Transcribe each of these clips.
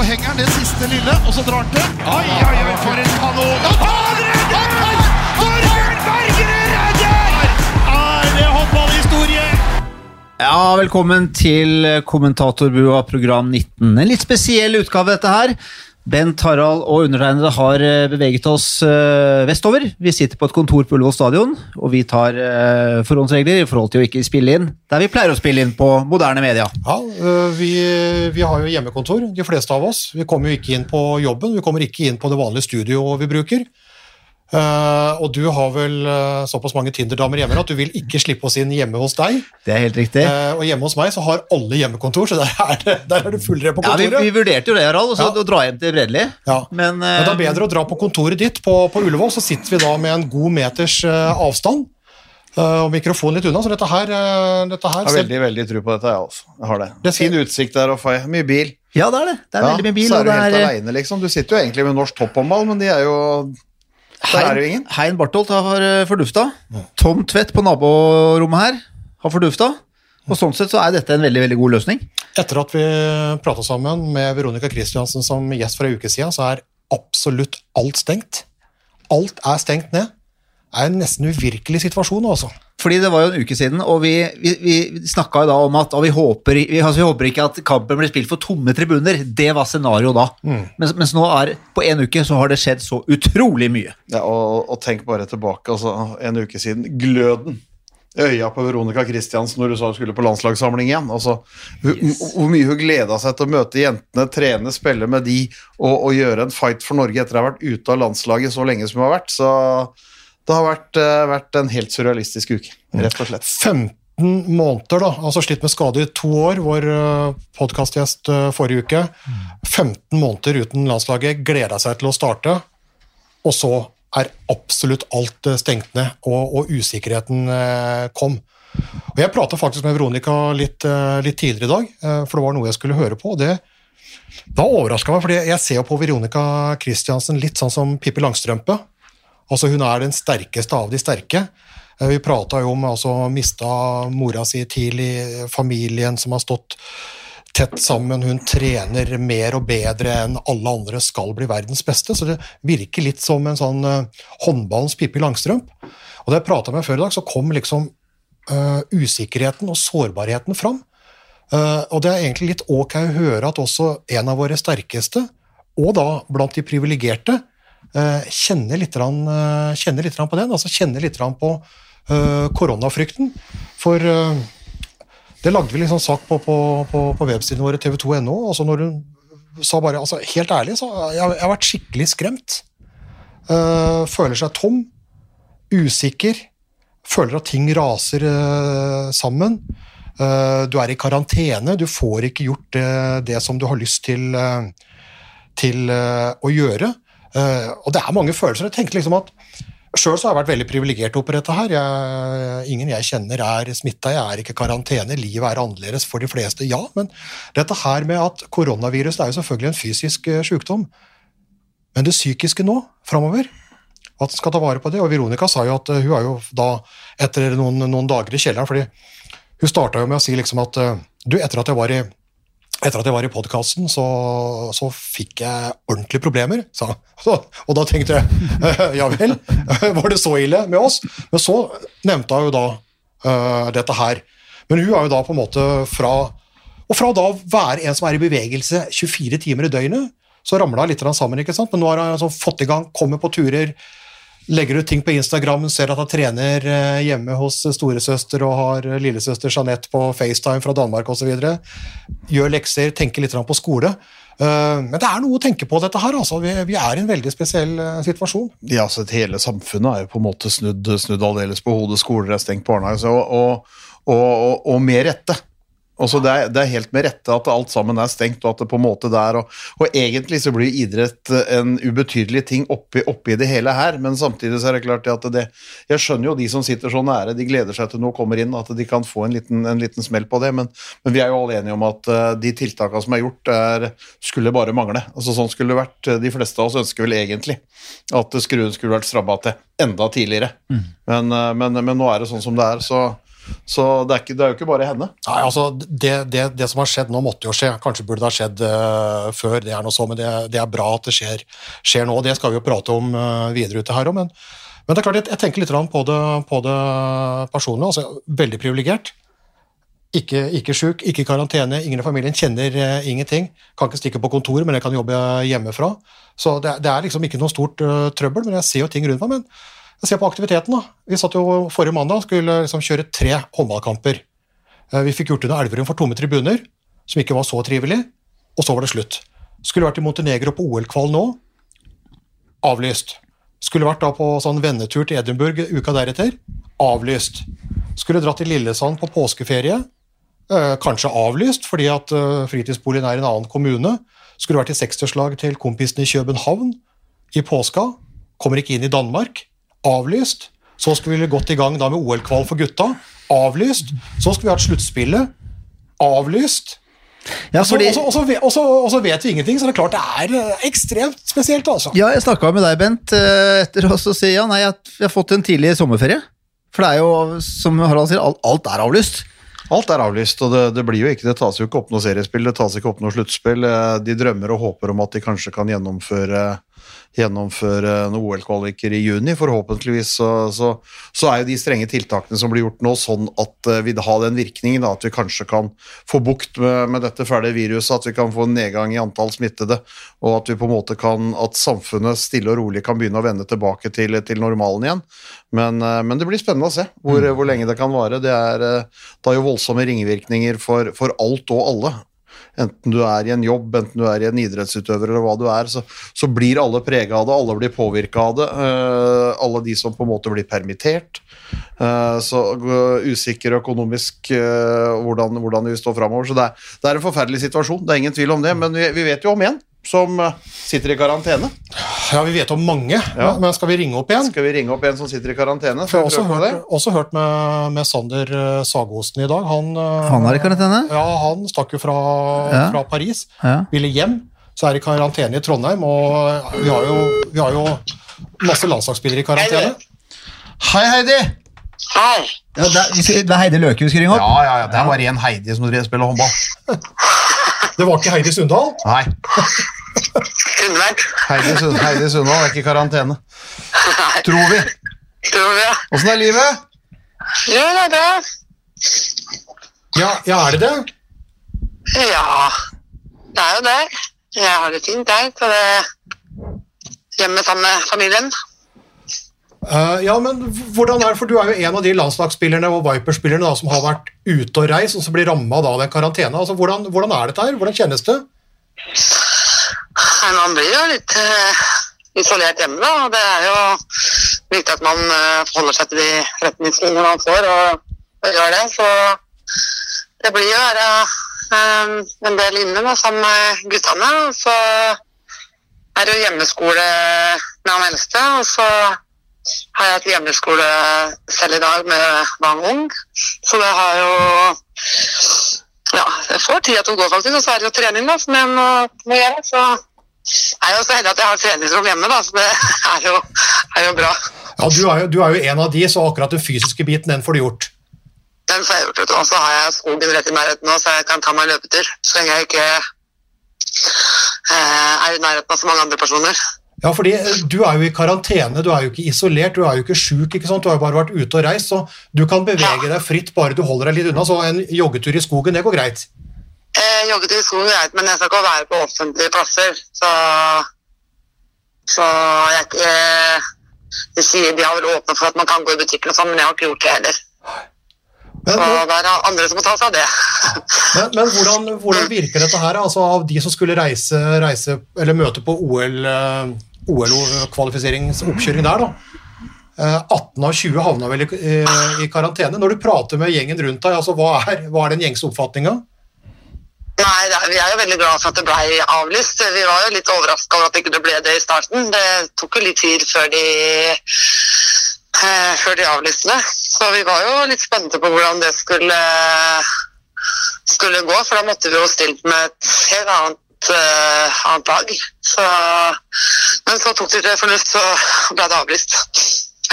så henger han det siste lille, og så drar han til. Oi, oi, oi, for en kanon! Han redder! Torbjørn Bergerud redder! Er det håndballhistorie? Ja, velkommen til kommentatorbua program 19. En litt spesiell utgave dette her. Bent Harald og undertegnede har eh, beveget oss eh, vestover. Vi sitter på et kontor på Ullevål stadion, og vi tar eh, forhåndsregler i forhold til å ikke spille inn der vi pleier å spille inn på moderne media. Ja, vi, vi har jo hjemmekontor, de fleste av oss. Vi kommer jo ikke inn på jobben, vi kommer ikke inn på det vanlige studioet vi bruker. Eh, og du har vel uh, såpass mange Tinder-damer hjemme at du vil ikke slippe oss inn hjemme hos deg. Det er helt riktig. Uh, og hjemme hos meg så har alle hjemmekontor, så der er det, der er det fullre på kontoret. Ja, vi, vi vurderte jo det, Harald, og så Ja. å dra hjem til Bredli. Ja. Men, Men det er bedre å dra på kontoret ditt på, på Ullevål, så sitter vi da med en god meters avstand. eh, og mikrofonen litt unna, så dette her, dette her Jeg har veldig veldig tro på dette, jeg også. Jeg har det. Det ser- Fin utsikt der og mye bil. ja, det er det. Det er Ja, veldig mye bil. så er du det helt er, aleine, liksom. Du sitter jo egentlig med norsk topphåndball, men de er jo Ingen. Hein Bartholt har eh, fordufta. Tom Tvedt på naborommet her har fordufta. Og sånn sett så er dette en veldig veldig god løsning. Etter at vi prata sammen med Veronica Christiansen som gjest for ei uke siden, så er absolutt alt stengt. Alt er stengt ned. Det er en nesten uvirkelig situasjon, altså. Fordi det var jo en uke siden, og vi, vi, vi snakka jo da om at vi, håper, vi, altså vi håper ikke at kampen blir spilt for tomme tribuner. Det var scenarioet da. Mens, mens nå er på en uke så har det skjedd så utrolig mye. Ja, og, og tenk bare tilbake, altså en uke siden. Gløden øya på Veronica Christiansen når du sa hun skulle på landslagssamling igjen. Altså, hvor, hvor mye hun gleda seg til å møte jentene, trene, spille med de og, og gjøre en fight for Norge etter å ha vært ute av landslaget så lenge som hun har vært. Så det har vært, eh, vært en helt surrealistisk uke, rett og slett. 15 måneder, da. Altså slitt med skade i to år. Vår uh, podkastgjest forrige uke. 15 måneder uten landslaget. Gleda seg til å starte. Og så er absolutt alt eh, stengt ned, og, og usikkerheten eh, kom. Og Jeg prata faktisk med Veronica litt, eh, litt tidligere i dag, eh, for det var noe jeg skulle høre på. og det da overraska meg, for jeg ser jo på Veronica Christiansen litt sånn som Pippi Langstrømpe. Altså Hun er den sterkeste av de sterke. Eh, Vi prata jo om altså, mista mora si tidlig, familien som har stått tett sammen. Hun trener mer og bedre enn alle andre skal bli verdens beste. Så det virker litt som en sånn uh, håndballens Pippi Langstrømp. Og da jeg prata med før i dag, så kom liksom uh, usikkerheten og sårbarheten fram. Uh, og det er egentlig litt ok å høre at også en av våre sterkeste, og da blant de privilegerte, eh, kjenner, litt, eh, kjenner litt på den. Altså kjenner litt på eh, koronafrykten. For det lagde vi liksom sak på på, på, på websidene vår tv2.no. Altså når hun sa bare altså Helt ærlig, så jeg, jeg har vært skikkelig skremt. Føler seg tom, usikker, føler at ting raser sammen. Du er i karantene, du får ikke gjort det, det som du har lyst til, til å gjøre. Eh, og det er mange følelser. Jeg tenker liksom at Sjøl har jeg vært veldig privilegert oppi dette her. Jeg, ingen jeg kjenner er smitta, jeg er ikke i karantene, livet er annerledes for de fleste, ja. Men dette her med at koronavirus er jo selvfølgelig en fysisk eh, sykdom. Men det psykiske nå, framover, at en skal ta vare på det. Og Veronica sa jo at eh, hun er jo da, etter noen, noen dager i kjelleren fordi hun starta jo med å si liksom at du, etter at jeg var i etter at jeg var i podkasten, så, så fikk jeg ordentlige problemer. hun. Så, og da tenkte jeg ja vel, var det så ille med oss? Men så nevnte hun jo da uh, dette her. Men hun er jo da på en måte fra Og fra da å være en som er i bevegelse 24 timer i døgnet, så ramla hun litt sammen. ikke sant? Men nå har hun altså fått i gang, kommer på turer, legger ut ting på Instagram, ser at han trener eh, hjemme hos storesøster og har lillesøster Jeanette på FaceTime fra Danmark osv. Gjør lekser, tenker litt på skole. Eh, Men det er noe å tenke på dette her. altså. Vi, er i en veldig spesiell eh, situasjon. Ja, altså Hele samfunnet er jo på en måte snudd, snudd aldeles på hodet. Skoler er stengt, barnehager så- og, og, og, og med rette. Altså det, er, det er helt med rette at alt sammen er stengt, og at det på en måte det er og, og egentlig så blir idrett en ubetydelig ting oppi, oppi det hele her, men samtidig så er det klart at det Jeg skjønner jo de som sitter så nære, de gleder seg til noe kommer inn, at de kan få en liten, en liten smell på det, men, men vi er jo alle enige om at eh, de tiltakene som er gjort, er, skulle bare mangle. Altså Sånn skulle det vært. De fleste av oss ønsker vel egentlig at skruen skulle vært stramma til enda tidligere, men, eh, men, men nå er det sånn som det er, så Så det er, ikke, det er jo ikke bare henne. Nei, altså, det, det, det som har skjedd nå, måtte jo skje. Kanskje burde det ha skjedd uh, før, det er noe så, men det, er bra at det skjer, skjer nå. Det skal vi jo prate om uh, videre ute her òg, men, men, det er klart, jeg, jeg tenker litt på det, på det personlig. Altså, veldig privilegert. Ikke, ikke sjuk, ikke i karantene, ingen i familien kjenner uh, ingenting. Kan ikke stikke på kontoret, men jeg kan jobbe hjemmefra. Så det er liksom ikke noe stort trøbbel, men jeg ser jo ting rundt meg. men Se på aktiviteten. da. Vi satt jo Forrige mandag skulle liksom kjøre tre håndballkamper. Eh, vi fikk gjort unna Elverum for tomme tribuner, som ikke var så trivelig, og så var det slutt. Skulle vært i Montenegro på OL-kval nå. Avlyst. Skulle vært da på sånn vennetur til Edinburgh uka deretter. Avlyst. Skulle dratt til Lillesand på påskeferie. Eh, kanskje avlyst fordi at eh, fritidsboligen er i en annen kommune. Skulle vært i 60-årslag til kompisene i København i påska. Kommer ikke inn i Danmark avlyst. Så skulle vi gått i gang da med OL-kval for gutta. Avlyst. Så skulle vi hatt sluttspillet. Avlyst. Ja, fordi... og, så, og, så, og, så, vet vi ingenting, så det er klart det er eh, ekstremt spesielt. altså. Ja, Jeg snakka med deg, Bent, eh, etter å si ja, nei, jeg har fått en tidlig sommerferie. For det er jo, som Harald sier, alt, alt er avlyst. Alt er avlyst, og det, det, blir jo ikke, det tas jo ikke opp noe seriespill, det tas ikke opp noe sluttspill. Eh, de drømmer og håper om at de kanskje kan gjennomføre gjennomføre en OL-kvaliker i juni, forhåpentligvis, så, så, så, er jo de strenge tiltakene som blir gjort nå, sånn at vi har den virkningen da, at vi kanskje kan få bukt med, med dette fæle viruset, at vi kan få en nedgang i antall smittede, og at vi på en måte kan, at samfunnet stille og rolig kan begynne å vende tilbake til, til normalen igjen. Men, uh, men, det blir spennende å se hvor, mm. hvor lenge det kan vare. Det, er, uh, det er jo voldsomme ringvirkninger for, for alt og alle enten du er i en jobb, enten du er i en idrettsutøver eller hva du er, så, så blir alle prega av det, alle blir påvirka av det. Uh, alle de som på en måte blir permittert. Uh, så uh, usikker økonomisk hvordan, hvordan, vi står framover. Så det er, det er, en forferdelig situasjon, det er ingen tvil om det. Men vi, vi vet jo om én som sitter i karantene. Ja, vi vet om mange, ja. men skal vi ringe opp igjen? Skal vi ringe opp en som sitter i karantene? jeg har også hørt, også hørt, med, med Sander uh, Sagosen i dag. Han, uh, han er i karantene? Ja, han stakk jo fra, ja. fra Paris. Ja. Ville hjem. Så er i karantene i Trondheim, og vi har jo, vi har jo masse landslagsspillere i karantene. Hei, Heidi! Hei. Ja, det, er, det, er, Heidi Løke vi skal ringe opp? Ja, ja, ja. Det er bare én Heidi som spiller håndball. det var ikke Heidi Sundal? Nei. Kunne. Heidi, Sund, Heidi Sundal er ikke i karantene. Tror vi. Tror vi, ja. Åssen er livet? Jo, det er bra. Ja, ja, er det det? Ja, det er jo det. Jeg har det fint det hjemme sammen med familien. Uh, ja, men hvordan er det, for Du er jo en av de landslagsspillerne og Viper-spillerne som har vært ute og reist, og som blir ramma av den karantene. Altså, hvordan, hvordan, er dette her? Hvordan kjennes det? Nei, Man blir jo litt uh, isolert hjemme, da. og Det er jo viktig at man uh, forholder seg til de retningslinjene man får, og, gjør det. Så det blir jo være en del inne da, sammen med guttene. Så er det jo hjemmeskole med han eldste, og så har jeg hatt hjemmeskole selv i dag med Wang ung. Så det har jo ja, jeg får tida til å gå, faktisk. Og så er det jo trening da, som jeg må, må gjøre. Så jeg er jo så heldig at jeg har treningsrom hjemme, da, så det er jo, er jo bra. Ja, du er, jo, du er, jo, en av de, så akkurat den fysiske biten, den får du gjort. Den får jeg gjort, Og så har jeg skogen rett i nærheten nå, så jeg kan ta meg en løpetur. Så lenge jeg ikke eh, er i nærheten av så mange andre personer. Ja, fordi eh, du er jo i karantene, du er jo ikke isolert, du er jo ikke sjuk. Ikke sant? Du har jo bare vært ute og reist, så du kan bevege deg fritt bare du holder deg litt unna. Så en joggetur i skogen, det går greit? Eh, joggetur i skogen er greit, men jeg skal ikke være på offentlige plasser. Så, så jeg eh, de, sier, de har vel åpnet for at man kan gå i butikken og sånn, men jeg har ikke gjort det heller. Men, så det er andre som må ta seg av det. men, men hvordan, hvordan, virker dette her, altså av de som skulle reise, reise eller møte på OL? Eh, OL-kvalifiseringsoppkjøring der, da. 18 eh, av 20 havna vel i, i, karantene. Når du prater med gjengen rundt deg, altså, hva, er, hva er den gjengse oppfatninga? Nei, Vi er jo veldig glad for at det ble avlyst. Vi var jo litt overraska over at det ikke ble det i starten. Det tok jo litt tid før de, eh, før de avlyste det. Så vi var jo litt spente på hvordan det skulle, skulle gå, for da måtte vi jo stilt med et helt annet eh, annet lag. Så, men så tok de til fornuft, så ble det avlyst.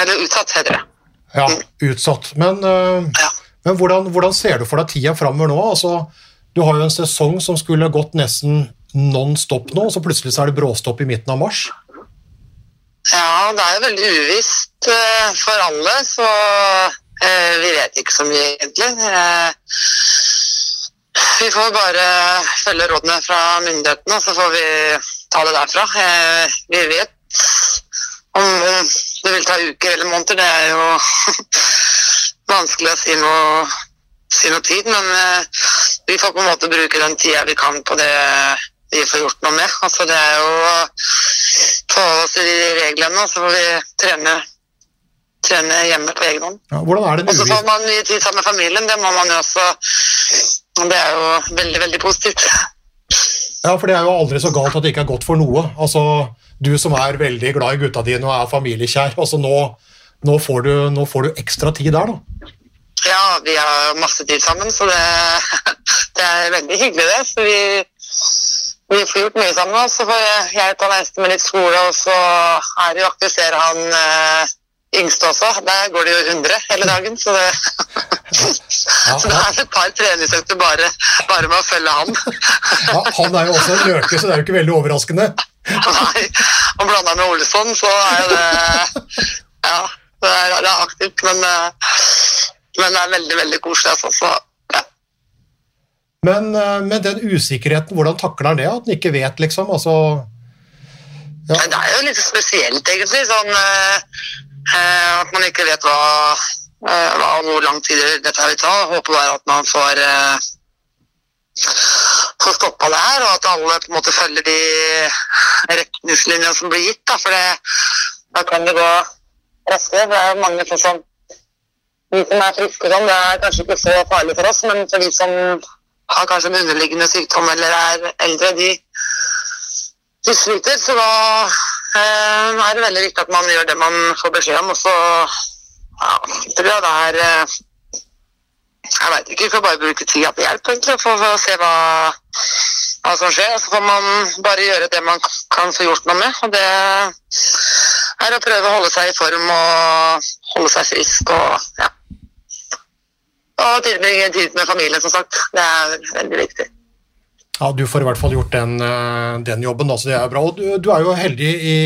Eller utsatt, heter det. Ja, utsatt. Men, uh, ja. Men hvordan, hvordan ser du for deg tida framover nå? Altså, du har jo en sesong som skulle gått nesten non stop nå, og så plutselig så er det bråstopp i midten av mars. Ja, det er jo veldig uvisst eh, for alle, så eh, vi vet ikke så mye egentlig. Eh, vi får bare følge rådene fra myndighetene, så får vi ta det derfra. Eh, vi vet om, om det vil ta uker eller måneder, det er jo vanskelig å si noe, si noe tid, men eh, vi får på en måte bruke den tida vi kan på det vi får gjort noe med. Altså, det er jo å ta oss i de reglene, og så får vi trene, trene hjemme på egen hånd. Ja, Og så får man mye tid sammen med familien, det må man jo også Det er jo veldig, veldig positivt. Ja, for det er jo aldri så galt at det ikke er godt for noe. Altså, du som er veldig glad i gutta dine og er familiekjær, altså nå, nå, får du, nå får du ekstra tid der, da. Ja, vi har masse tid sammen, så det, det er veldig hyggelig det. Så vi, vi får gjort mye sammen. også, så får jeg hjelp av neste med litt skole, og så er det jo aktivisere han eh, yngste også. Der går det jo 100 hele dagen, så det Så det er et par treningsøkter bare, bare med å følge han. Ja, han er jo også en løke, så det er jo ikke veldig overraskende. Nei, og blanda med Olsson, så er jo det Ja, det er, det er aktivt, men, eh, men det er veldig, veldig koselig. Altså, så, ja. Men, eh, men den usikkerheten, hvordan takler han det? At han ikke vet, liksom? Altså, ja. Det er jo litt spesielt, egentlig. Sånn, eh, at man ikke vet hva, eh, hva hvor lang tid dette vil ta. Håper bare at man får, eh, får stoppa det her, og at alle på en måte følger de retningslinjene som blir gitt. Da, for det, da kan det gå raskere. Det er mange sånn som vi som er friske, sånn, det er kanskje ikke så farlig for oss, men for de som har kanskje en underliggende sykdom eller er eldre, de de sliter, så da eh, er det veldig viktig at man gjør det man får beskjed om. Og så ja, tror jeg det er eh, Jeg veit ikke, vi får bare bruke tida på hjelp egentlig, for å se hva, hva som skjer. Så får man bare gjøre det man kan få gjort noe med. Og det er å prøve å holde seg i form og holde seg frisk og ja. Og tilbringe tid med familien, som sagt. Det er veldig viktig. Ja, du får i hvert fall gjort den, eh, den jobben, da, så det er bra. Og du, du er jo heldig i,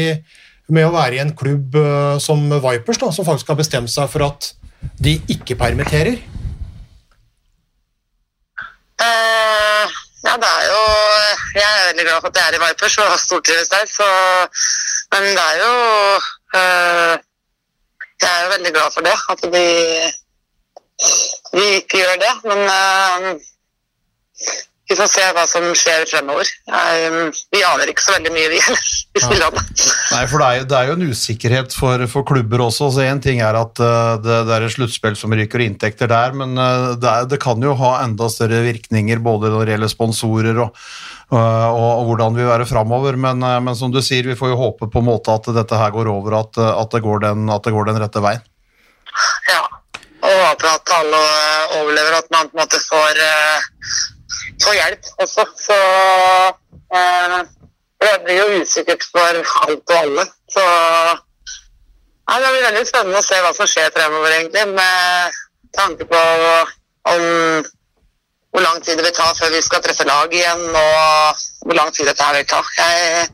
med å være i en klubb eh, som Vipers, da, som faktisk har bestemt seg for at de ikke permitterer. Uh, ja, det er jo Jeg er veldig glad for at jeg er i Vipers og har stortrives der, så Men det er jo uh, Jeg er jo veldig glad for det, at de, de ikke gjør det. Men eh, vi får se hva som skjer fremover. Vi aner ikke så veldig mye, vi heller, i Stillehavet. Nei, for det er, jo, det er jo en usikkerhet for, for klubber også. så Én ting er at eh, det, det er et sluttspill som ryker inntekter der, men eh, det, er, det kan jo ha enda større virkninger både når det gjelder sponsorer og, eh, og, og hvordan vi vil være framover. Men, men som du sier, vi får jo håpe på en måte at dette her går over, at, at, det, går den, at det går den rette veien. Ja. Og håper at alle overlever, at man på en måte får, får hjelp også. Så eh, det blir jo usikkert for alt og alle. Så ja, det blir veldig spennende å se hva som skjer fremover, egentlig. Med tanke på om hvor lang tid det vil ta før vi skal treffe lag igjen, og hvor lang tid dette her vil ta. Jeg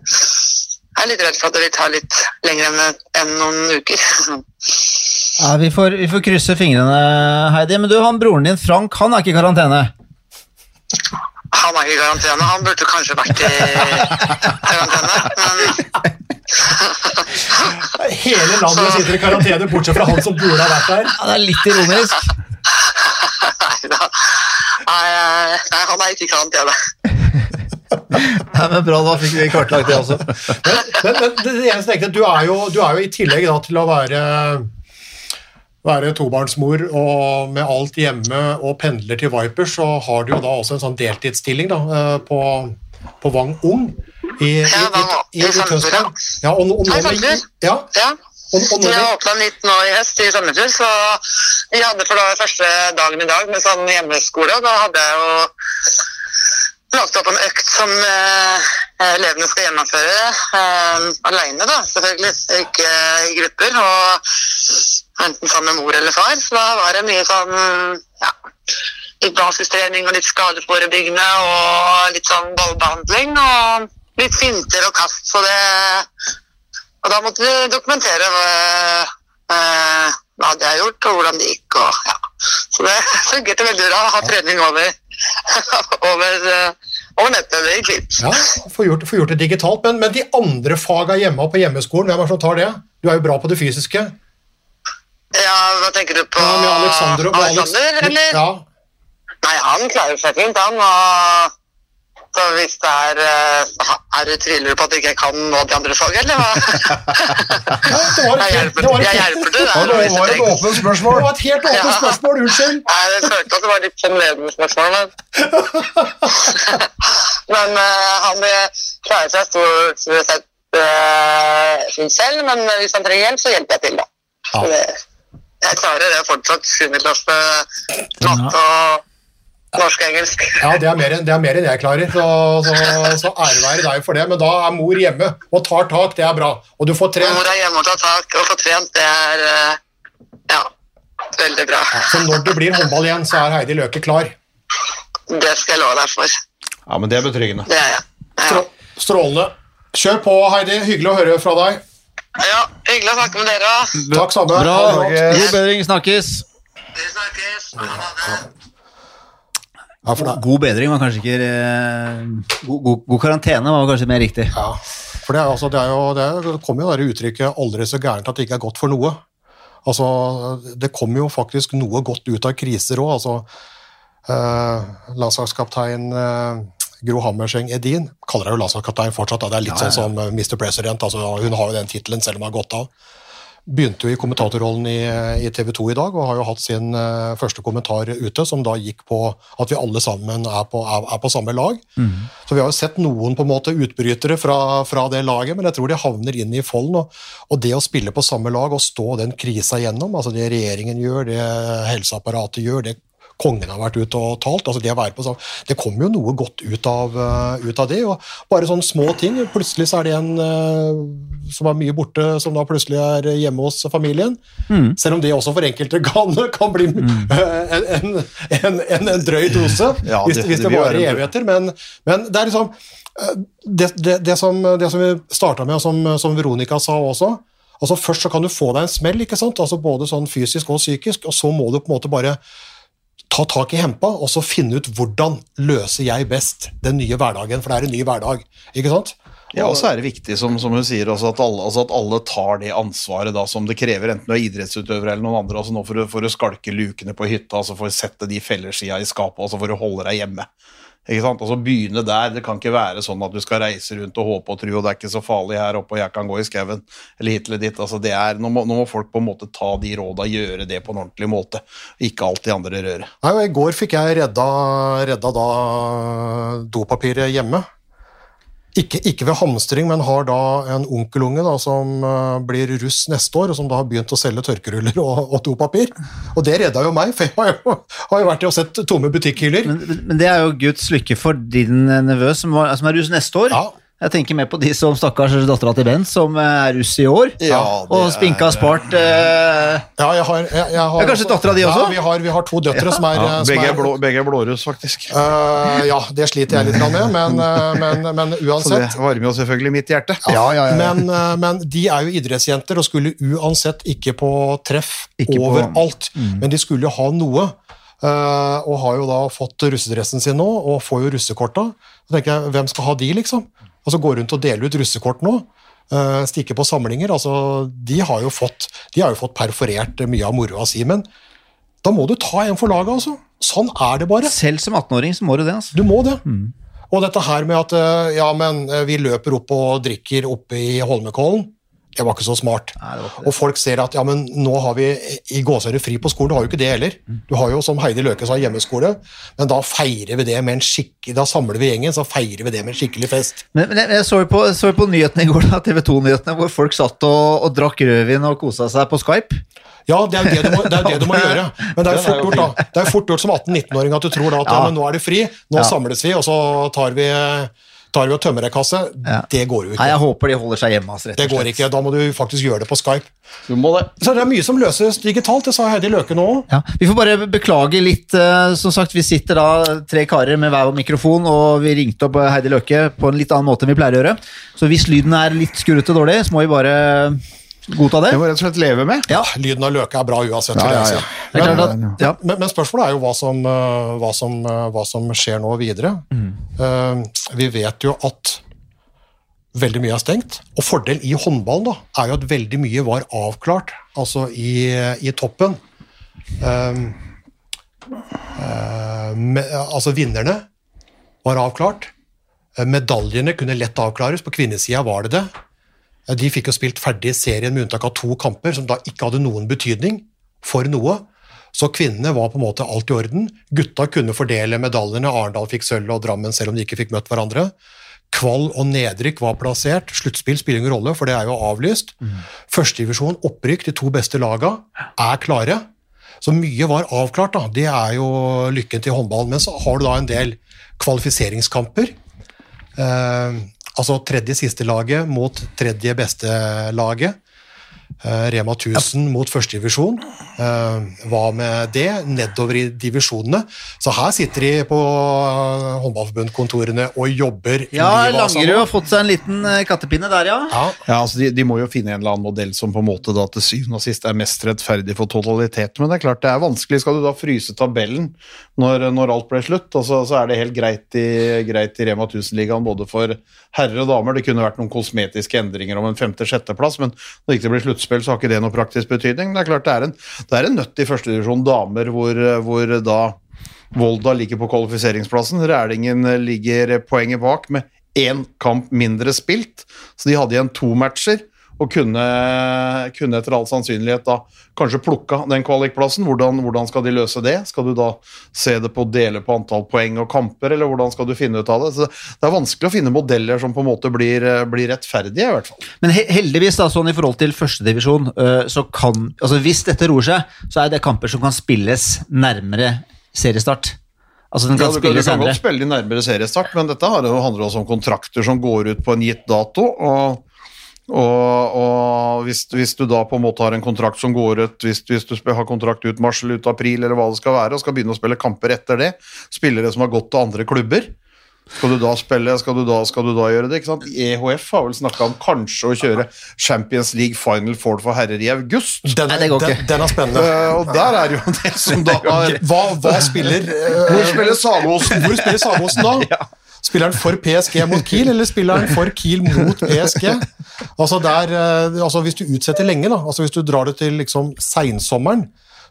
er litt redd for at det vil ta litt lenger enn, enn noen uker. Ja, vi, får, vi får krysse fingrene, Heidi. Men du, han broren din Frank, han er ikke i karantene? Han er ikke i karantene. Han burde kanskje vært i karantene. Men Hele landet sitter i karantene, bortsett fra han som burde ha vært der. Ja, det er litt ironisk. nei nei, han er ikke i karantene. Nei, men Bra, da fikk vi kartlagt det også. Men, men, men det eneste jeg tenkte, du er jo, du er jo i tillegg da, til å være, være tobarnsmor og med alt hjemme og pendler til Vipers, så har du jo da også en sånn deltidsstilling da, eh, på, på Vang Ung i, i, i, i, Tønsberg. Ja, og, og, nå med, ja, Ja. og, og åpna nytt nå i høst i Sandefjord, så vi hadde for da første dagen i dag med sånn hjemmeskole, og da hadde jeg jo lagt opp en økt som eh, elevene skal gjennomføre eh, alene, da, selvfølgelig, ikke i grupper. Og enten sammen med mor eller far. Så da var det mye sånn ja, litt basistrening og litt skadeforebyggende og litt sånn ballbehandling og litt finter og kast. Så det Og da måtte vi dokumentere hva, eh, hva de har gjort og hvordan det gikk. Og, ja. Så det fungerte veldig bra å ha trening over, over, eh, over nettet. Det gikk. Ja, Få gjort, gjort det digitalt. Men, men de andre faga hjemme og på hjemmeskolen, hvem er det som tar det? Du er jo bra på det fysiske. Ja, hva tenker du på? Ja, med Alexander, og- Alexander, eller? Ja, Nei, han klarer seg fint, han. Og så hvis det er eh, Er du tviler på at du ikke kan nå de andre fagene, eller hva? jeg hjelper, det jeg hjelper til der. det var et åpent spørsmål. det var et helt åpent spørsmål, unnskyld. Nei, det føltes det var litt sånn ledende spørsmål, men Men eh, han eh, klarer seg stort sett fint selv, men hvis han trenger hjelp, så hjelper jeg til, da. Ja. Jeg klarer det fortsatt. 7. klasse matte og norsk og engelsk. Ja, det er mer enn, det er mer enn jeg klarer, så, så, så ære være deg for det. Men da er mor hjemme og tar tak, det er bra. Og du får trent. Mor er hjemme og tar tak og får trent, det er eh, ja, veldig bra. Så når det blir håndball igjen, så er Heidi Løke klar. Det skal jeg love deg for. Ja, men det er betryggende. Det er jeg. Ja. Strålende. Kjør på, Heidi. Hyggelig å høre fra deg. Ja, hyggelig å snakke med dere. Takk samme. Bra. God bedring. Snakkes. Vi snakkes. Ha det. Ja, for God bedring var kanskje ikke eh, God, god, god karantene var kanskje mer riktig. ja, for det, er, altså, det, er jo, det, det kommer jo det uttrykket 'aldri så gærent at det ikke er godt for noe'. Altså, det kommer jo faktisk noe godt ut av kriser òg. Altså, eh, landslagskaptein eh, Gro Hammerseng Edin kaller henne jo landslagskaptein fortsatt. Da. Det er litt sånn som eh, Mr. President. Altså, hun har jo den tittelen selv om hun har gått av. Begynte jo i kommentatorrollen i, i TV 2 i dag og har jo hatt sin uh, første kommentar ute, som da gikk på at vi alle sammen er på, er, er på samme lag. Så vi har jo sett noen på en måte utbrytere fra, fra det laget, men jeg tror de havner inn i folden. Og, og det å spille på samme lag og stå den krisa gjennom, altså det regjeringen gjør, det helseapparatet gjør, det kongen har vært ute og talt, altså det å være på samme Det kommer jo noe godt ut av, eh, ut av det. og Bare sånne små ting. Plutselig så er det en eh, som er mye borte, som da plutselig er hjemme hos familien. Selv om det også for enkelte kan, kan bli mm. en, en, en, en, drøy dose, Ja, hvis, det- hvis det varer evigheter. Men, men det er liksom eh, det, det, det, som, det som vi starta med, og som, som Veronica sa også altså Først så kan du få deg en smell, ikke sant? Altså både sånn fysisk og psykisk, og så må du på en måte bare ta tak i hempa og så finne ut hvordan løser jeg best den nye hverdagen, for det er en ny hverdag. ikke sant? Ja, og så er det viktig, som, som hun sier, altså at, alle, altså at alle tar det ansvaret da, som det krever, enten du er idrettsutøver eller noen andre. altså nå For å, for å skalke lukene på hytta, altså for å sette de fellersida i skapet, altså for å holde deg hjemme. Ikke sant? Altså Begynne der. Det kan ikke være sånn at du skal reise rundt og håpe og tro, og det er ikke så farlig her oppe, og jeg kan gå i skauen, eller hit eller dit. altså det er, nå må, nå må folk på en måte ta de råda, gjøre det på en ordentlig måte. Ikke alt de andre rører. Nei, og I går fikk jeg redda, redda da dopapiret hjemme. Ikke, ikke ved hamstring, men har da en onkelunge da, som eh, blir russ neste år, og som da har begynt å selge tørkeruller og, og dopapir. Og det redda jo meg, for jeg har jo, har jo vært og sett tomme butikkhyller. Men, men det er jo Guds lykke for din nevø som, var, som er russ neste år. Ja. Jeg tenker mer på de som stakkars dattera til Bent, som er russ i år. Ja, og spinka og spart. eh, Ja, jeg har, jeg, jeg har Ja, kanskje dattera di også? Ja, vi har, vi har to døtre som er, Ja, som begge, er er blå, begge er blåruss, faktisk. Uh, ja, det sliter jeg litt med, men, eh, men, men Så det uansett. varmer jo selvfølgelig mitt hjerte. Men, eh, men de er jo idrettsjenter og skulle uansett ikke på treff Ikke på- Mm. overalt. Men de skulle jo ha noe. Uh, og har jo da fått russedressen sin nå, og får jo russekorta. Så tenker jeg, hvem skal ha de, liksom? Altså går rundt og deler ut russekort nå. stikker stikke på samlinger. altså De har jo fått, de har jo fått perforert mye av moroa si, men da må du ta en for laget, altså. Sånn er det bare. Selv som 18-åring så må du det. altså. Du må det. Og dette her med at eh, ja, men eh, vi løper opp og drikker oppe i Holmenkollen, det var ikke så smart. Nei, ikke. Og folk ser at ja, men nå har vi i gåsehøyde fri på skolen. Du har jo ikke det heller. Du har jo, som Heidi Løke sa, hjemmeskole, men da feirer vi det med en skikkelig Da samler vi gjengen, så feirer vi det med en skikkelig fest. Men, men jeg, jeg så jo på, så på nyhetene i går, TV 2-nyhetene, hvor folk satt og, og drakk rødvin og kosa seg på Skype. Ja, det er jo det du må, det er det du må gjøre. Men det er jo fort gjort, da. Det er jo fort gjort som 18-19-åring at du tror da at ja. Ja. men nå er det fri, nå Ja. samles vi, og så tar vi tar vi og tømmer ei kasse. Ja. Det går jo ikke. Nei, jeg håper de holder seg hjemme. Altså, rett og Det går ikke. Da må du faktisk gjøre det på Skype. Du må det. Så det er mye som løses digitalt, det sa Heidi Løke nå òg. Ja, Vi får bare beklage litt. eh, Som sagt, Vi sitter da tre karer med hver vår mikrofon, og vi ringte opp eh, Heidi Løke på en litt annen måte enn vi pleier å gjøre. Så hvis lyden er litt skurrete dårlig, så må vi bare godta det. Det må rett og slett leve med. Ja, Lyden av Løke er bra uansett. Ja, ja, Men- at, ja. Men, men spørsmålet er jo hva som, eh, hva som, eh, hva som skjer nå videre. Eh, vi vet jo at veldig mye er stengt. Og fordelen i håndballen da, er jo at veldig mye var avklart, altså i, i toppen. Eh, uh, med, altså vinnerne var avklart. Medaljene kunne lett avklares. På kvinnesida var det det. De fikk jo spilt ferdig serien med unntak av to kamper, som da ikke hadde noen betydning for noe. Så kvinnene var på en måte alt i orden. Gutta kunne fordele medaljene. Arendal fikk sølv og Drammen, selv om de ikke fikk møtt hverandre. Kvall og nedrykk var plassert. Sluttspill spiller ingen rolle, for det er jo avlyst. Førstedivisjon, opprykk, de to beste laga, er klare. Så mye var avklart, da. Det er jo lykken til håndballen. Men så har du da en del kvalifiseringskamper. Eh, altså tredje siste laget mot tredje beste laget. Eh, Rema 1000 mot førstedivisjon. Eh, hva med det? Nedover i divisjonene. Så her sitter de på eh, håndballforbundkontorene og jobber. ja Langerud har fått seg en liten kattepinne der, ja. Ja, Ja, altså de, de må jo finne en eller annen modell som på en måte da til syvende og sist er mest rettferdig for totalitet. Men det er klart det er vanskelig. Skal du da fryse tabellen når, når alt ble slutt? Og så, så er det helt greit i, greit i Rema 1000-ligaen både for herrer og damer. Det kunne vært noen kosmetiske endringer om en femte-sjetteplass, men når det ikke blir sluttspill, så har ikke det noe praktisk betydning. Men det er klart det er en, det er en nøtt i førstedivisjon damer hvor, hvor da Volda ligger på kvalifiseringsplassen. Rælingen ligger poenget bak med én kamp mindre spilt. Så de hadde igjen to matcher og kunne, kunne etter all sannsynlighet da kanskje plukka den kvalikplassen. Hvordan, hvordan skal de løse det? Skal du da se det på å dele på antall poeng og kamper, eller hvordan skal du finne ut av det? Så det er vanskelig å finne modeller som på en måte blir, blir rettferdige, i hvert fall. Men he heldigvis, da, sånn i forhold til førstedivisjon, uh, så kan altså Hvis dette roer seg, så er det kamper som kan spilles nærmere seriestart. Altså den Ja, du, kan, du kan godt spille de nærmere seriestart, men dette handler også om kontrakter som går ut på en gitt dato. og og, og hvis, hvis du da på en måte har en kontrakt som går ut hvis, hvis du har kontrakt ut mars eller ut april, eller hva det skal være, og skal begynne å spille kamper etter det, spillere som har gått til andre klubber, skal du da spille, skal du da, skal du da gjøre det? ikke sant? EHF har vel snakka om kanskje å kjøre Champions League Final Four for herrer i august. Den, Nei, den, den er spennende. Uh, og der er jo det som da Hva, hva spiller uh, Hvor spiller Samosen Sagosen da? Spiller han for PSG mot Kiel, eller spiller han for Kiel mot PSG? Altså der, eh, altså Hvis du utsetter lenge, da, altså hvis du drar det til liksom seinsommeren,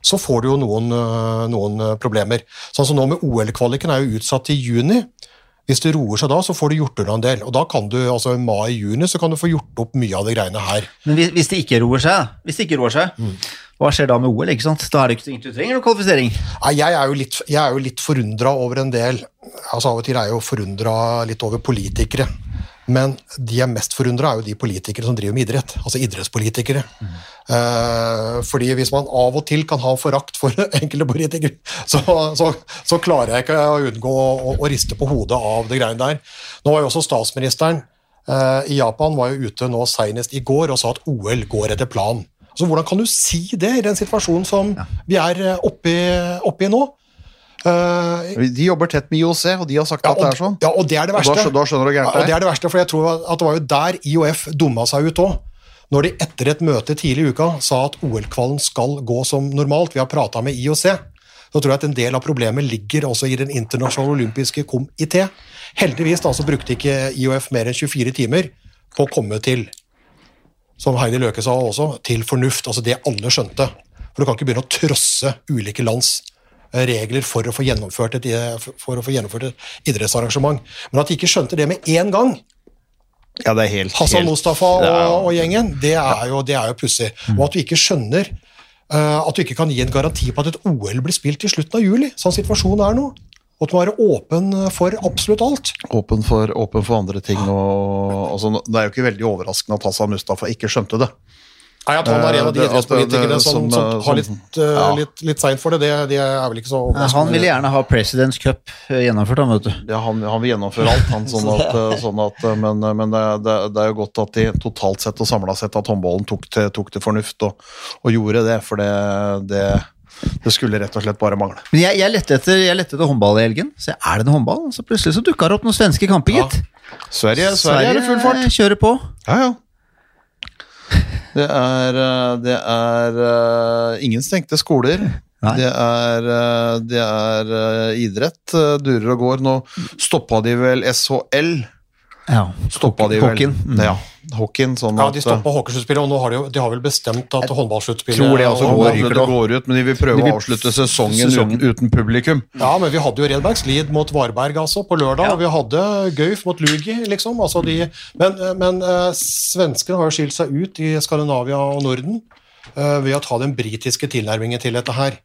så får du jo noen, eh, noen eh, problemer. Sånn som nå med OL-kvaliken er jo utsatt til juni. Hvis det roer seg da, så får du gjort unna en del. Og da kan du, altså i mai-juni, så kan du få gjort opp mye av de greiene her. Men hvis, hvis det ikke roer seg, hvis det ikke roer seg Mm. Hva skjer da med OL? ikke sant? Da er det ikke du trenger noen kvalifisering. Nei, jeg er jo litt, jeg litt forundra over en del altså Av og til er jeg jo forundra litt over politikere. Men de jeg er mest forundra, er jo de politikere som driver med idrett. Altså idrettspolitikere. Eh, fordi hvis man av og til kan ha forakt for enkelte politikere, så, så, så klarer jeg ikke å unngå å, å riste på hodet av det greiene der. Nå var jo også statsministeren eh, i Japan var jo ute nå senest i går og sa at OL går etter planen. Så Hvordan kan du si det i den situasjonen som vi er eh, oppe i, nå? Uh, De jobber tett med IOC, og de har sagt ja, at det er sånn. ja, og det er det Og verste. da, da skjønner du hvor Ja, gærent og det er det verste, for jeg tror at det var jo der IOF dumma seg ut òg. Når de etter et møte tidlig i uka sa at OL-kvalen skal gå som normalt, vi har prata med IOC, så tror jeg at en del av problemet ligger også i Den internasjonale olympiske komité. Heldigvis da, så brukte ikke IOF mer enn 24 timer på å komme til, som Heidi Løke sa også, til fornuft. Altså det alle skjønte. For du kan ikke begynne å trosse ulike lands eh, regler for å få gjennomført et, for å få gjennomført et idrettsarrangement. Men at de ikke skjønte det med en gang, Ja, det er helt, Hassan helt- Mustafa det er- og, og gjengen, det er jo, det er jo pussig. Og at du ikke skjønner uh, At du ikke kan gi en garanti på at et OL blir spilt i slutten av juli, sånn situasjonen er nå. Og at du må være åpen for absolutt alt. åpen for, åpen for andre ting. Og, altså, det er jo ikke veldig overraskende at Hassan Mustafa ikke skjønte det. Nei, At han er en av de Eh, idrettspolitikerne som, som, som eh, har litt, eh, ja. litt, litt seint for det, det, det er vel ikke så Nei, Han ville gjerne ha Presidents Cup gjennomført, han, vet du. Ja, han, han vil gjennomføre alt, han, sånn at, sånn at, men, men det, det, det er jo godt at de totalt sett og samla sett at håndballen tok til, tok til fornuft og, og gjorde det, for det, det, skulle rett og slett bare mangle. Men jeg, jeg lette etter, jeg lette etter håndball i helgen. Så er det noe håndball? Så plutselig så dukka det opp noen svenske kamper, Ja. Sverige, Sverige, Sverige er det full fart. kjører på. Ja, ja. Det er, eh, det er eh, ingen stengte skoler. Det er, eh, det er idrett. Durer og går. Nå stoppa de vel SHL. Ja. Stoppa de vel. Mm. Ja, hockeyen. Sånn Ja, De stoppa hockeysluttspillet, og nå har de, jo, de har vel bestemt at håndballsluttspillet tror det altså og- går. Ryker det går ut, men de vil prøve De vil- å avslutte sesongen, sesongen. Uten, uten publikum. Ja, men vi hadde jo Redbergs Lid mot Varberg altså, på lørdag, og vi hadde Gøyf mot Lugi, liksom. Altså de, men men uh, svenskene har jo skilt seg ut i Skandinavia og Norden uh, ved å ta den britiske tilnærmingen til dette her.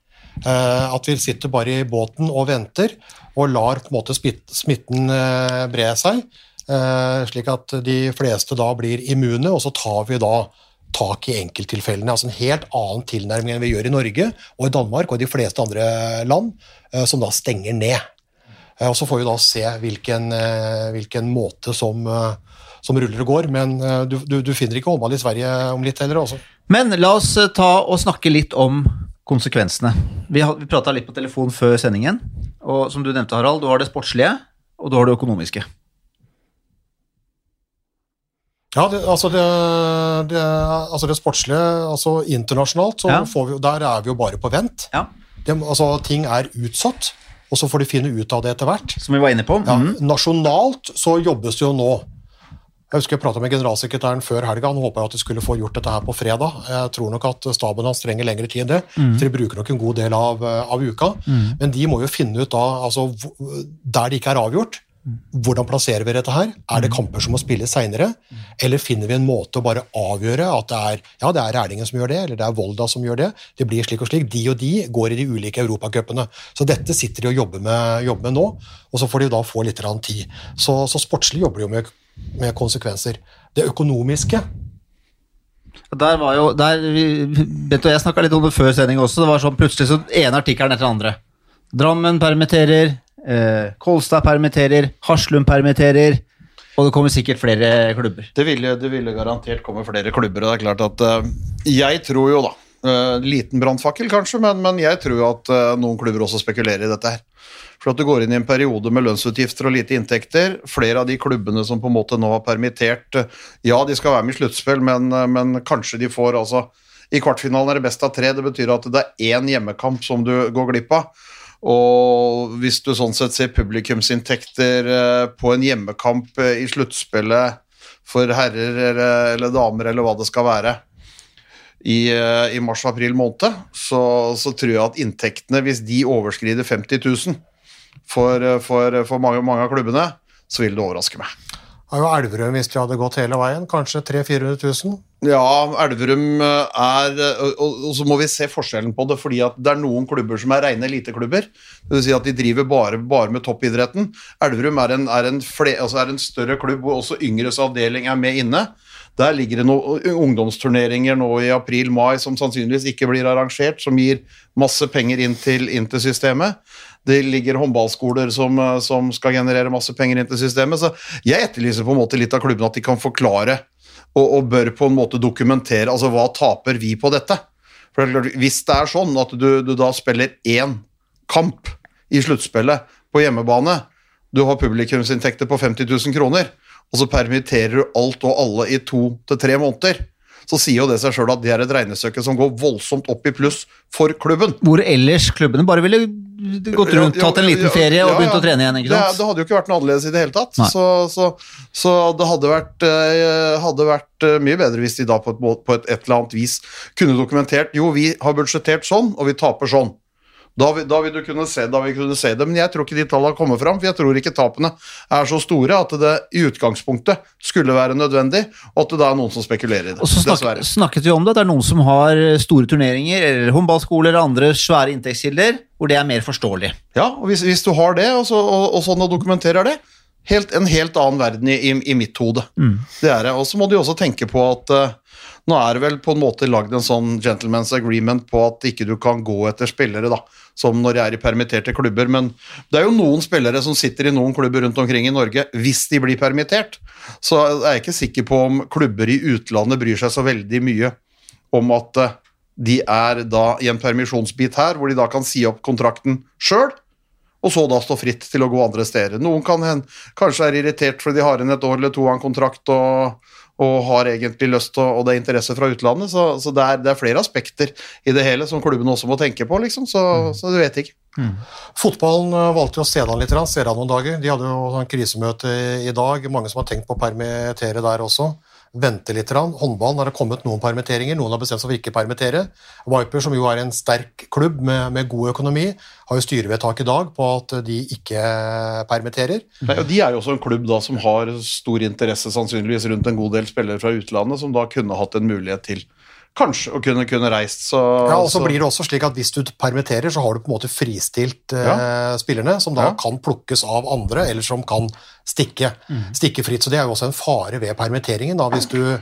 Uh, at vi sitter bare i båten og venter, og lar på en måte smitten eh, bre seg, slik at de fleste da blir immune, og så tar vi da tak i enkelttilfellene. Altså en helt annen tilnærming enn vi gjør i Norge og i Danmark og i de fleste andre land, eh, som da stenger ned. Eh, Og Så får vi da se hvilken, eh, hvilken måte som, eh, som ruller og går, men eh, du, du, du finner ikke håndball i Sverige om litt heller. altså. Men la oss eh, ta og snakke litt om konsekvensene. Vi, vi prata litt på telefon før sendingen, og som du nevnte, Harald, du har det sportslige, og du har det økonomiske. Ja, det, altså, det, det, altså det sportslige, altså internasjonalt, så Ja. får vi, der er vi jo bare på vent. Ja. Det, altså, ting er utsatt, og så får de finne ut av det etter hvert. Som vi var inne på. Ja, Mhm. Nasjonalt så jobbes det jo nå. Jeg husker jeg prata med generalsekretæren før helga. Han håpa at de skulle få gjort dette her på fredag. Jeg tror nok at staben hans trenger lengre tid enn det, så de bruker nok en god del av, eh, av uka. Men de må jo finne ut da, altså der det ikke er avgjort, hvordan plasserer vi dette her? Er det kamper som må spilles seinere, eller finner vi en måte å bare avgjøre at det er ja, det er Rælingen som gjør det, eller det er Volda som gjør det. Det blir slik og slik. De og de går i de ulike europacupene. Så dette sitter de og jobber med, jobber med nå, og så får de da få litt tid. Så, så sportslig jobber de jo med, med konsekvenser. Det økonomiske Der var jo, der, vi, Bent og jeg snakka litt om det før sending også. Det var sånn plutselig så ene artikkelen etter den andre. Drammen permitterer, eh, Kolstad permitterer, Haslum permitterer, og det kommer sikkert flere klubber. Det ville, det ville garantert komme flere klubber, og det er klart at eh, Jeg tror jo, da eh, Liten brannfakkel, kanskje, men, men jeg tror at eh, noen klubber også spekulerer i dette her. For at du går inn i en periode med lønnsutgifter og lite inntekter. Flere av de klubbene som på en måte nå har permittert eh, Ja, de skal være med i sluttspill, men, eh, men kanskje de får altså I kvartfinalen er det best av tre. Det betyr at det er én hjemmekamp som du går glipp av. Og hvis du sånn sett ser publikumsinntekter eh, på en hjemmekamp eh, i sluttspillet for herrer eller, damer eller hva det skal være i, eh, i mars-april måned, så, så tror jeg at inntektene, hvis de overskrider 50 000 for, for, for mange, mange av klubbene, så vil det overraske meg. Er jo Elverum hvis de hadde gått hele veien. Kanskje 300 000-400 000. Ja, Elverum er og, og så må vi se forskjellen på det, fordi at det er noen klubber som er rene eliteklubber. Vil si at de driver bare, bare med toppidretten. Elverum er en, er, en fle, altså er en større klubb hvor også yngres avdeling er med inne. Der ligger det noen ungdomsturneringer nå i april-mai som sannsynligvis ikke blir arrangert, som gir masse penger inn til, inn til systemet. Det ligger håndballskoler som, som skal generere masse penger inn til systemet. Så jeg etterlyser på en måte litt av klubbene at de kan forklare og, og bør på en måte dokumentere altså hva taper vi på dette. For Hvis det er sånn at du, du da spiller én kamp i sluttspillet på hjemmebane, du har publikumsinntekter på 50 000 kroner, og så permitterer du alt og alle i to til tre måneder, så sier jo det seg sjøl at det er et regnestykke som går voldsomt opp i pluss for klubben. Hvor ellers klubbene bare ville gått rundt, Ja, ja, tatt en liten ja, ferie og begynt å trene igjen. ikke sant? sant? det hadde jo ikke vært noe annerledes i det hele tatt. Så, så, så det hadde vært, eh, hadde vært eh, mye bedre hvis de da på et, på et, et eller annet vis kunne dokumentert jo, vi har budsjettert sånn, og vi taper sånn. Da, da vil du kunne se, da vil kunne se det, men jeg tror ikke de tallene kommer fram, for jeg tror ikke tapene er så store at det i utgangspunktet skulle være nødvendig, og at det da er noen som spekulerer i det. Og så snakket, snakket vi om det. Det er noen som har store turneringer, eller håndballskoler eller andre svære inntektskilder, hvor det er mer forståelig. Ja, og hvis, hvis du har det, og, så, og, og sånn og dokumenterer det, helt, en helt annen verden i, i, i mitt hode. Det er det. Og så må du også tenke på at eh, nå er det vel på en måte lagd en sånn gentleman's agreement på at ikke du kan gå etter spillere, da, som når de er i permitterte klubber. Men det er jo noen spillere som sitter i noen klubber rundt omkring i Norge hvis de blir permittert. Så er jeg ikke sikker på om klubber i utlandet bryr seg så veldig mye om at eh, de er da i en permisjonsbit her, hvor de da kan si opp kontrakten sjøl, og så da stå fritt til å gå andre steder. Noen kan hende, kanskje er irritert fordi de har en et år eller to av en kontrakt og, og har egentlig lyst til, og det er interesse fra utlandet, så, så det, er, det er flere aspekter i det hele som klubben også må tenke på, liksom, så, så du vet ikke. Fotballen eh, valgte jo å se det an litt, se det an noen dager. De hadde jo sånn krisemøte i- i dag, mange som har tenkt på å permittere der også. Vente litt. Håndballen har det kommet noen permitteringer, noen har bestemt seg for ikke permittere. Viper, som jo er en sterk klubb med, med god økonomi, har jo styrevedtak i dag på at de ikke permitterer. Nei, og De er jo også en klubb da som har stor interesse sannsynligvis rundt en god del spillere fra utlandet, som da kunne hatt en mulighet til kanskje å kunne, kunne reist. Så, Ja, og så så- blir det også slik at Hvis du permitterer, så har du på en måte fristilt eh, spillerne, som da Ja. kan plukkes av andre, eller som kan stikke, stikke fritt. Så Det er jo også en fare ved permitteringen, da, hvis du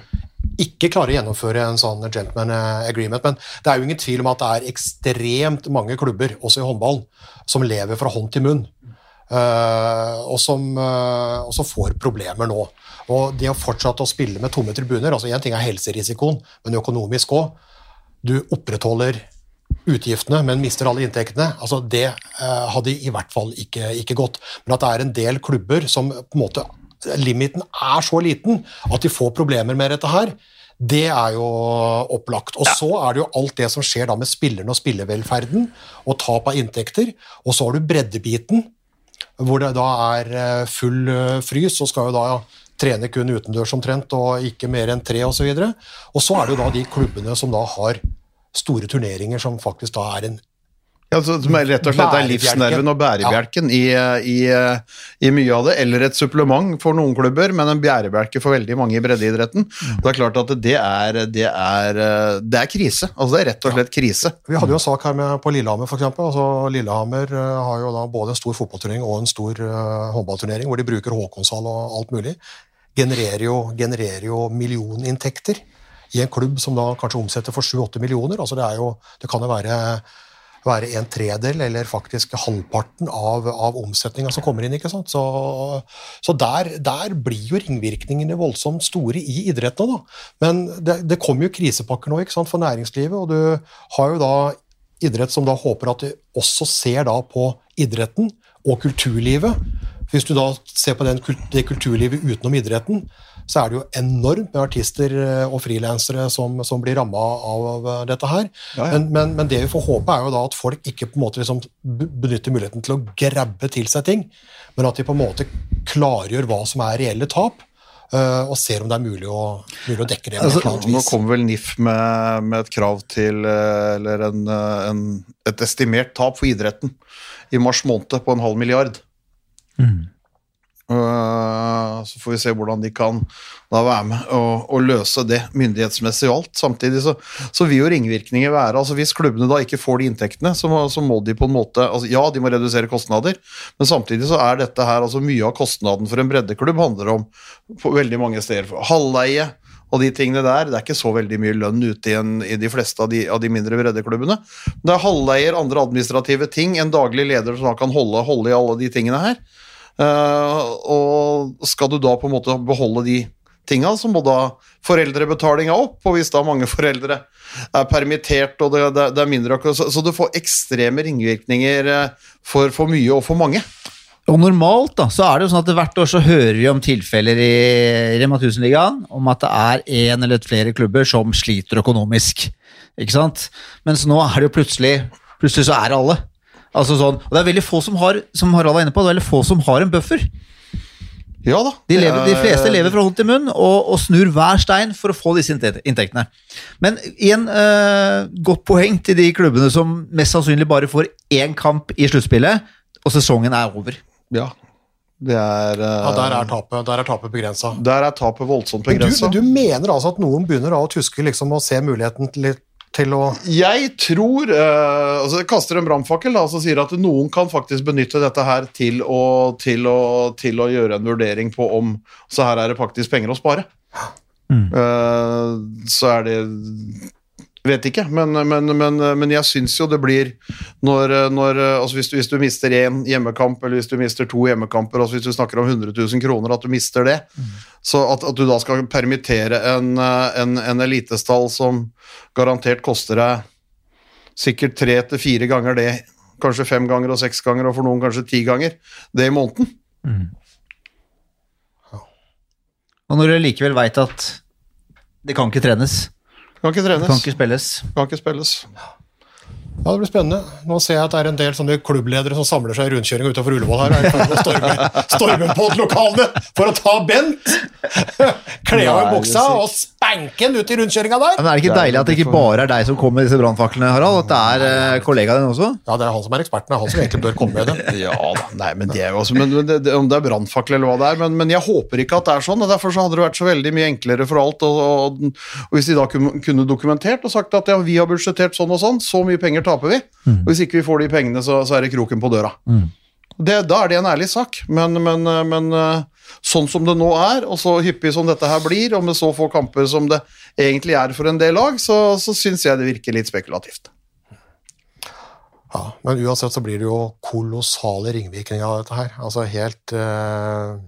ikke klarer å gjennomføre en sånn gentleman eh, agreement. Men det er jo ingen tvil om at det er ekstremt mange klubber, også i håndballen, som lever fra hånd til munn. Eh, og, som, eh, og som får problemer nå. Og det å fortsette å spille med tomme tribuner altså Én ting er helserisikoen, men økonomisk òg. Du opprettholder utgiftene, men mister alle inntektene. altså Det eh, hadde i hvert fall ikke, ikke gått. Men at det er en del klubber som på en måte Limiten er så liten at de får problemer med dette her. Det er jo opplagt. Og så er det jo alt det som skjer da med spillerne og spillevelferden, og tap av inntekter. Og så har du breddebiten, hvor det da er eh, full eh, frys, og skal jo da trene kun utendørs omtrent, og ikke mer enn tre osv. Og, og så er det jo da de klubbene som da har store turneringer, som faktisk da er en Ja, så, som er rett og slett er livsnerven og bærebjelken i, i, i mye av det, eller et supplement for noen klubber, men en bærebjelke for veldig mange i breddeidretten. Det er klart at det er, det er, det er krise. Altså det er rett og slett krise. Vi hadde jo en sak her med, på Lillehammer, eksempel. Altså, Lillehammer eh, har jo da både en stor fotballturnering og en stor uh, håndballturnering, hvor de bruker Håkonshall og alt mulig. Genererer jo, genererer jo millioninntekter i en klubb som da kanskje omsetter for 7-8 millioner. Altså det, er jo, det kan jo være, være en tredel eller faktisk halvparten av, av omsetninga som kommer inn. ikke sant? Så, så der, der blir jo ringvirkningene voldsomt store i idretten. Da. Men det, det kommer jo krisepakker nå ikke sant, for næringslivet, og du har jo da idrett som da håper at de også ser da på idretten og kulturlivet. Hvis du da ser på den, det kulturlivet utenom idretten, så er det jo enormt med artister eh, og frilansere som, som blir ramma av eh, dette her. Ja, ja. Men, men, men det vi får håpe, er jo da at folk ikke på en måte liksom benytter muligheten til å grabbe til seg ting, men at de på en måte klargjør hva som er reelle tap, eh, og ser om det er mulig å, mulig å dekke det. Altså, Nå kommer vel NIF med, med et krav til Eller en, en, et estimert tap for idretten i mars måned på en halv milliard. Eh, så får vi se hvordan de kan da være med og, og løse det myndighetsmessig og alt. Samtidig så, så vil jo ringvirkninger være altså Hvis klubbene da ikke får de inntektene, så må, så må de på en måte altså Ja, de må redusere kostnader, men samtidig så er dette her altså Mye av kostnaden for en breddeklubb handler om på veldig mange steder halvleie og de tingene der. Det er ikke så veldig mye lønn ute i, en, i de fleste av de, av de mindre breddeklubbene. Det er halvleier, andre administrative ting, en daglig leder som kan holde, holde i alle de tingene her. Eh, og skal du da på en måte beholde de tinga, så må da foreldrebetalinga opp, og hvis da mange foreldre er permittert og det, det, det er mindre så, du får ekstreme ringvirkninger eh, for, for mye og for mange. Og normalt da, så er det jo sånn at hvert år så hører vi om tilfeller i Rema 1000-ligaen om at det er en eller flere klubber som sliter økonomisk. Ikke sant? Mens nå er det jo plutselig Plutselig så er det alle. Altså sånn, og det er veldig få som har som Harald er inne på, det er veldig få som har en buffer. Ja da. De, lever, de fleste lever fra hånd til munn og, og snur hver stein for å få disse inntektene. Men igjen, eh, godt poeng til de klubbene som mest sannsynlig bare får én kamp i sluttspillet, og sesongen er over. Ja. Det er eh, Ja, der er tapet, der er tapet begrensa. Der er tapet voldsomt Men du, begrensa. men du mener altså at noen begynner å tuske liksom og se muligheten til litt til å Jeg tror uh, altså Jeg kaster en brannfakkel og sier at noen kan faktisk benytte dette her til å, til å, til å gjøre en vurdering på om Så her er det faktisk penger å spare. Eh, så er det Vet ikke, men, men, men, men jeg syns jo det blir når, når altså hvis, du, hvis du mister én hjemmekamp, eller hvis du mister to hjemmekamper, altså hvis du snakker om 100 000 kroner, at du mister det, så at, at du da skal permittere en, en, en elitestall som garantert koster deg sikkert tre til fire ganger det, kanskje fem ganger og seks ganger, og for noen kanskje ti ganger, det i måneden. Og når du likevel veit at det kan ikke trenes, Kan ikke trenes, kan ikke spilles kan ikke spilles. Ja, det blir spennende. Nå ser jeg at det er en del sånne klubbledere som samler seg i rundkjøringa utenfor Ullevål her. og stormer, i ferd med å storme, storme på lokalene for å ta Bent! Kle av buksa og spanke den ut i rundkjøringa der! Men Er det ikke deilig at det ikke bare er deg som kommer med disse brannfaklene, Harald? At det er eh, kollegaen din også? Ja, det er han som er eksperten. Det er han som egentlig bør komme med det. Ja da, nei, men det er jo også men, det, det, Om det er brannfakkel eller hva det er, men, men jeg håper ikke at det er sånn. og Derfor så hadde det vært så veldig mye enklere for alt. Og, og, og Hvis de da kunne, kunne dokumentert og sagt at ja, vi har budsjettert sånn og sånn, så mye penger taper vi. Og Hvis ikke vi får de pengene, så, så er det kroken på døra. Det, da er det en ærlig sak, men, men, men eh, sånn som det nå er, og så hyppig som dette her blir, og med så få kamper som det egentlig er for en del lag, så, så syns jeg det virker litt spekulativt. Ja, men uansett så blir det jo kolossale ringvirkninger av dette her. Altså helt eh,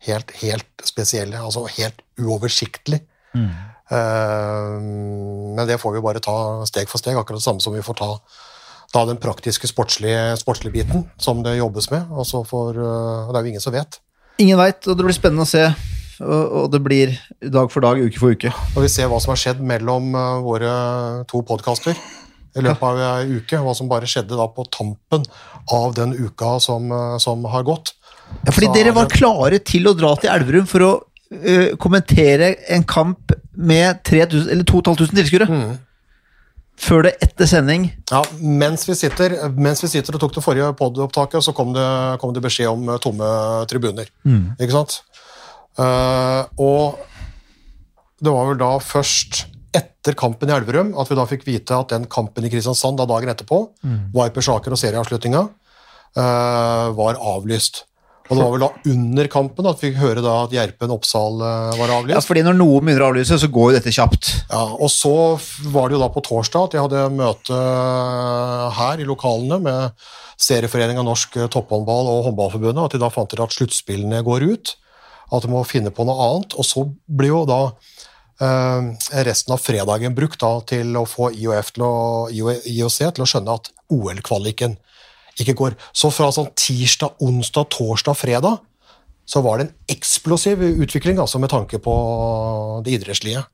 Helt, helt spesielle. Altså helt uoversiktlig. Eh, men det får vi bare ta steg for steg, akkurat det samme som vi får ta, ta den praktiske sportslige, sportslige biten som det jobbes med. Og så får, eh, det er jo ingen som vet. Ingen veit, og det blir spennende å se. Og, det blir dag for dag, uke for uke. Og vi ser hva som har skjedd mellom eh, våre to podkaster i løpet av ei uke, hva som bare skjedde da på tampen av den uka som, eh, som har gått. Ja, fordi Så dere er var klare til å dra til Elverum for å uh, kommentere en kamp med 3000, eller 2500 tilskuere. Før det etter sending Ja, mens vi sitter, mens vi sitter og tok det forrige podiopptaket, så kom det, kom det beskjed om eh, tomme tribuner. Ikke sant? Uh, og det var vel da først etter kampen i Elverum at vi da fikk vite at den kampen i Kristiansand da dagen etterpå, Viper Saker og serieavslutninga, uh, var avlyst. Og det var vel da under kampen at vi fikk høre da at Gjerpen Oppsal var avlyst. Ja, fordi når noen begynner å avlyse, så går jo dette kjapt. Ja, og så var det jo da på torsdag at jeg hadde møte her i lokalene med Serieforeningen Norsk Topphåndball og Håndballforbundet, at de da fant ut at sluttspillene går ut, at de må finne på noe annet. Og så blir jo da eh, resten av fredagen brukt da til å få IOF til å, IOC til å skjønne at OL-kvaliken ikke går. Så fra sånn tirsdag, onsdag, torsdag, fredag så var det en eksplosiv utvikling altså med tanke på det idrettslige.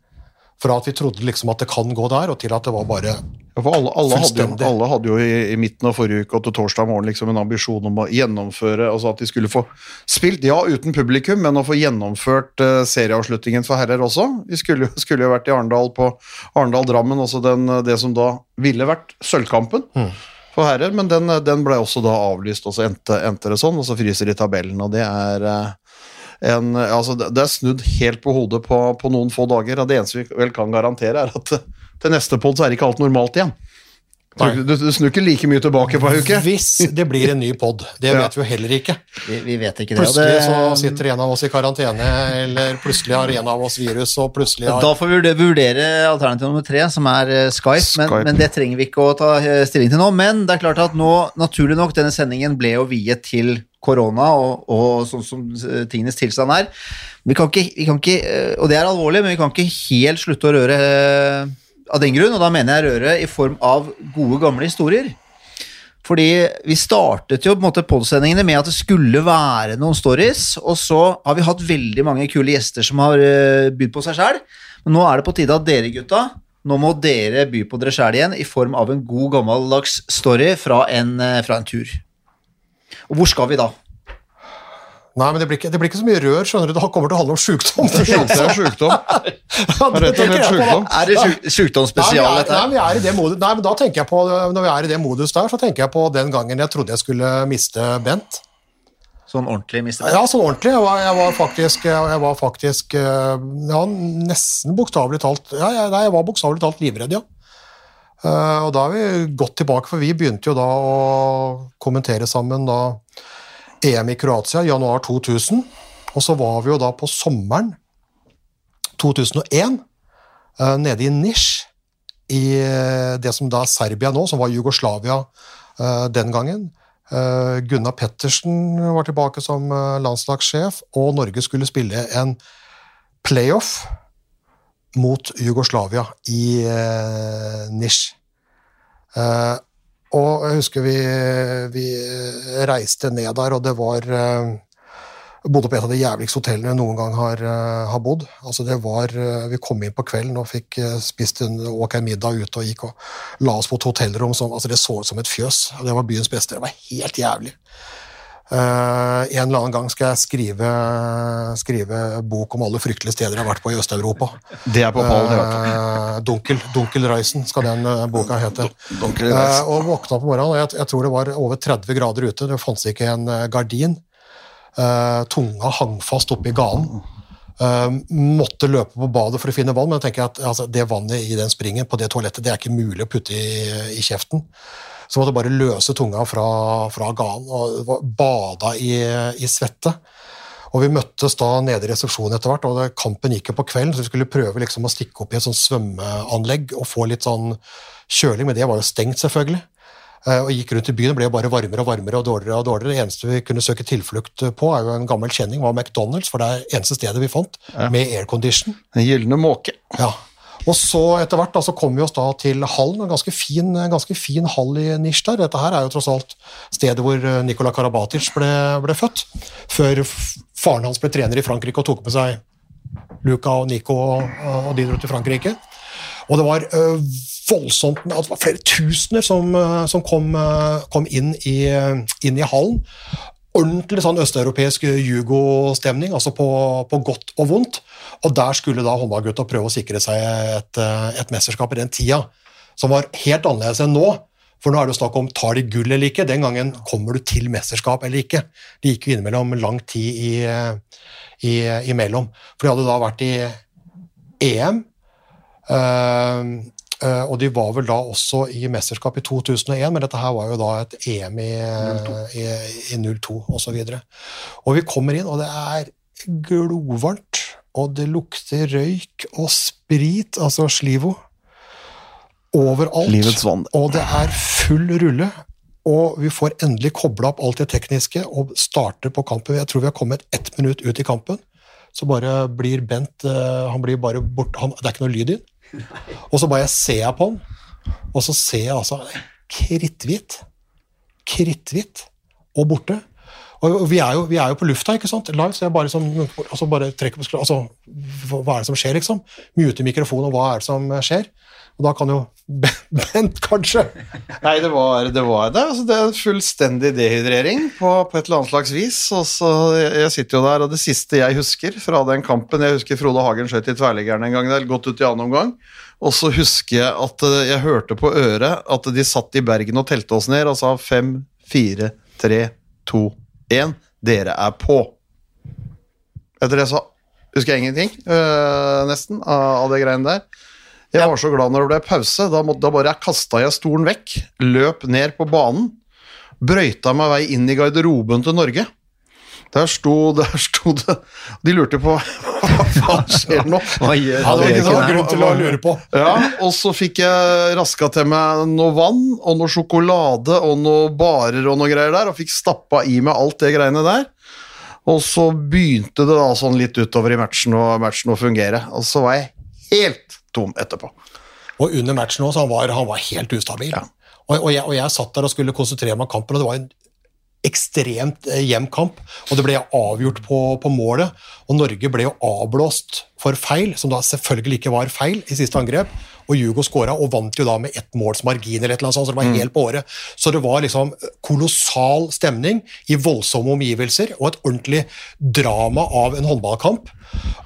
Fra at vi trodde liksom at det kan gå der, og til at det var bare Ja, alle, alle, hadde jo, alle hadde jo i, i midten av forrige uke og til torsdag morgen liksom en ambisjon om å gjennomføre altså At de skulle få spilt, ja uten publikum, men å få gjennomført uh, serieavslutningen for herrer også. Vi skulle, skulle jo vært i Arendal på Arendal-Drammen, altså den, eh, det som da ville vært sølvkampen for herrer, men den, den ble også da avlyst, og så endte, endte det sånn, og så fryser de tabellen, og det er eh, en, altså det det er snudd helt på hodet på, på noen få dager. og Det eneste vi vel kan garantere, er at til neste podd så er ikke alt normalt igjen. Du, du, du snur ikke like mye tilbake på ei uke. Hvis det blir en ny pod. Det Ja. vet vi jo heller ikke. Vi, vi vet ikke det. Plutselig så sitter en av oss i karantene, eller plutselig har en av oss virus, og plutselig har da får vi vurdere- vurdere alternativ nummer tre, som er Skype, Skype. Men, men det trenger vi ikke å ta eh, stilling til nå. Men det er klart at nå, naturlig nok, denne sendingen ble jo viet til korona og, og sånn som eh, tingenes tilstand er. Vi kan ikke, vi kan ikke, eh, og det er alvorlig, men vi kan ikke helt slutte å røre eh, av den grunn, og da mener jeg røre i form av gode, gamle historier. Fordi vi startet jo på en måte podsendingene med at det skulle være noen stories, og så har vi hatt veldig mange kule gjester som har eh, bydd på seg sjæl. Men nå er det på tide at dere gutta nå må dere by på dere sjæl igjen i form av en god gammeldags story fra en, eh, fra en tur. Og hvor skal vi da? Nei, men det blir, ikke, det blir ikke så mye rør, skjønner du. Det kommer til å handle om sjukdom. Det er sjukdom. Det da. sjukdom. Er det sjuk sjukdomsspesial, Nei, vi er, dette nei, men, er i det modus. Nei, men da tenker jeg på, Når vi er i det modus der, så tenker jeg på den gangen jeg trodde jeg skulle miste Bent. Sånn ordentlig miste Bent? Ja, sånn ordentlig. Jeg var, jeg var faktisk, jeg var faktisk eh, ja, nesten bokstavelig talt ja, jeg, Nei, jeg var bokstavelig talt livredd, ja. Eh, og da er vi godt tilbake, for vi begynte jo da å kommentere sammen da EM i Kroatia i januar 2000. Og så var vi jo da på sommeren 2001 eh, nede i Nish, i eh, det som da er Serbia nå, som var Jugoslavia eh, den gangen. Gunnar Pettersen var tilbake som landslagssjef, og Norge skulle spille en playoff mot Jugoslavia i Nisj. Og jeg husker vi, vi reiste ned der, og det var jeg bodde på et av de jævligste hotellene jeg noen gang har, eh, har bodd. Altså det var, eh, Vi kom inn på kvelden og fikk eh, spist en ok middag ute og gikk og la oss på et hotellrom. Som, altså det så ut som et fjøs. Det var byens beste. Det var helt jævlig. Eh, en eller annen gang skal jeg skrive, skrive bok om alle fryktelige steder jeg har vært på i Øst-Europa. Det er på pallen. Eh, Dunkel, Dunkelreisen skal den uh, boka hete. Eh, og våkna på morgenen, og jeg, jeg tror det var over 30 grader ute. Det fantes ikke en gardin. Tunga hang fast oppi ganen. Måtte løpe på badet for å finne vann, men jeg tenker at altså, det vannet i den springen på det toalettet det er ikke mulig å putte i, i kjeften. Så måtte jeg bare løse tunga fra, fra ganen og var- bada i, i svette. Og Vi møttes da nede i resepsjonen etter hvert, og det, kampen gikk jo på kvelden, så vi skulle prøve liksom å stikke opp i et sånt svømmeanlegg og få litt sånn kjøling, men det var jo stengt, selvfølgelig. Eh, Og gikk rundt i byen, og ble bare varmere og varmere og dårligere. og dårligere. Det eneste vi kunne søke tilflukt på, er jo en gammel kjenning, var McDonald's, for det er eneste stedet vi fant med aircondition. Den gylne måke. Ja. Og så etter hvert da, så kom vi oss da til hallen, en ganske fin, ganske fin hall i Nisj der. Dette her er jo tross alt stedet hvor eh, Nikola Karabatic ble, ble født, før faren hans ble trener i Frankrike og tok med seg Luca og Nico og, og de dro til Frankrike. Og det var ø, voldsomt altså Det var flere tusener som, som kom, kom inn, i, inn i hallen. Ordentlig sånn østeuropeisk jugostemning, altså på, på godt og vondt. Og der skulle da håndballgutta prøve å sikre seg et, ø, et mesterskap i den tida, som var helt annerledes enn nå. For nå er det jo snakk om tar de gull eller ikke. Den gangen kommer du til mesterskap eller ikke. Det gikk jo innimellom lang tid i, i, imellom. For de hadde da vært i EM, eh, eh, og de var vel da også i mesterskap i 2001, men dette her var jo da et EM i, i, i 02 osv. Og vi kommer inn, og det er glovarmt, og det lukter røyk og sprit, altså Slivo, overalt. Livets vann. Og det er full rulle. Og vi får endelig kobla opp alt det tekniske og starter på kampen. Jeg tror vi har kommet ett minutt ut i kampen. Så bare blir Bent eh, Han blir bare borte. Det er ikke noe lyd i den. Og så bare ser jeg på den, og så ser jeg altså kritthvit. Kritthvit og borte. Og vi er, jo, vi er jo på lufta, ikke sant? live, så jeg bare, sånn, altså bare trekker på skra... Altså, hva er det som skjer, liksom? Mute mikrofonen, og hva er det som skjer? Og da kan jo Bent, kanskje Nei, det var det. Var det. Altså, det er en fullstendig dehydrering på, på et eller annet slags vis. Og så, jeg, jeg sitter jo der, og det siste jeg husker fra den kampen Jeg husker Frode Hagen skjøt i tverrliggeren en gang, eller gått ut i annen omgang. Og så husker jeg at eh, jeg hørte på øret at de satt i Bergen og telte oss ned og sa fem, fire, tre, to, én. Dere er på. Etter det så husker jeg ingenting, øh, nesten, av, av det greiene der. Jeg var så glad når det ble pause. Da, må, da bare kasta jeg stolen vekk, løp ned på banen, brøyta meg vei inn i garderoben til Norge. Der sto, der sto det De lurte på hva faen skjer nå. Hva gjør Ja, det var ikke Erik grunn til å lure på. Ja, og så fikk jeg raska til meg noe vann og noe sjokolade og noe barer og noe greier der, og fikk stappa i meg alt det greiene der. Og så begynte det da sånn litt utover i matchen og matchen å fungere, og så var jeg helt tom etterpå. Og under matchen også, han var han var helt ustabil. Og, og, jeg, og jeg satt der og skulle konsentrere meg om kampen, og det var en ekstremt eh, jevn kamp. Og det ble avgjort på, på målet, og Norge ble jo avblåst for feil, som da selvfølgelig ikke var feil i siste angrep. Og Jugo skåra og vant jo da med ett måls margin, eller et eller annet sånt, så det var helt på året. Så det var liksom kolossal stemning i voldsomme omgivelser, og et ordentlig drama av en håndballkamp.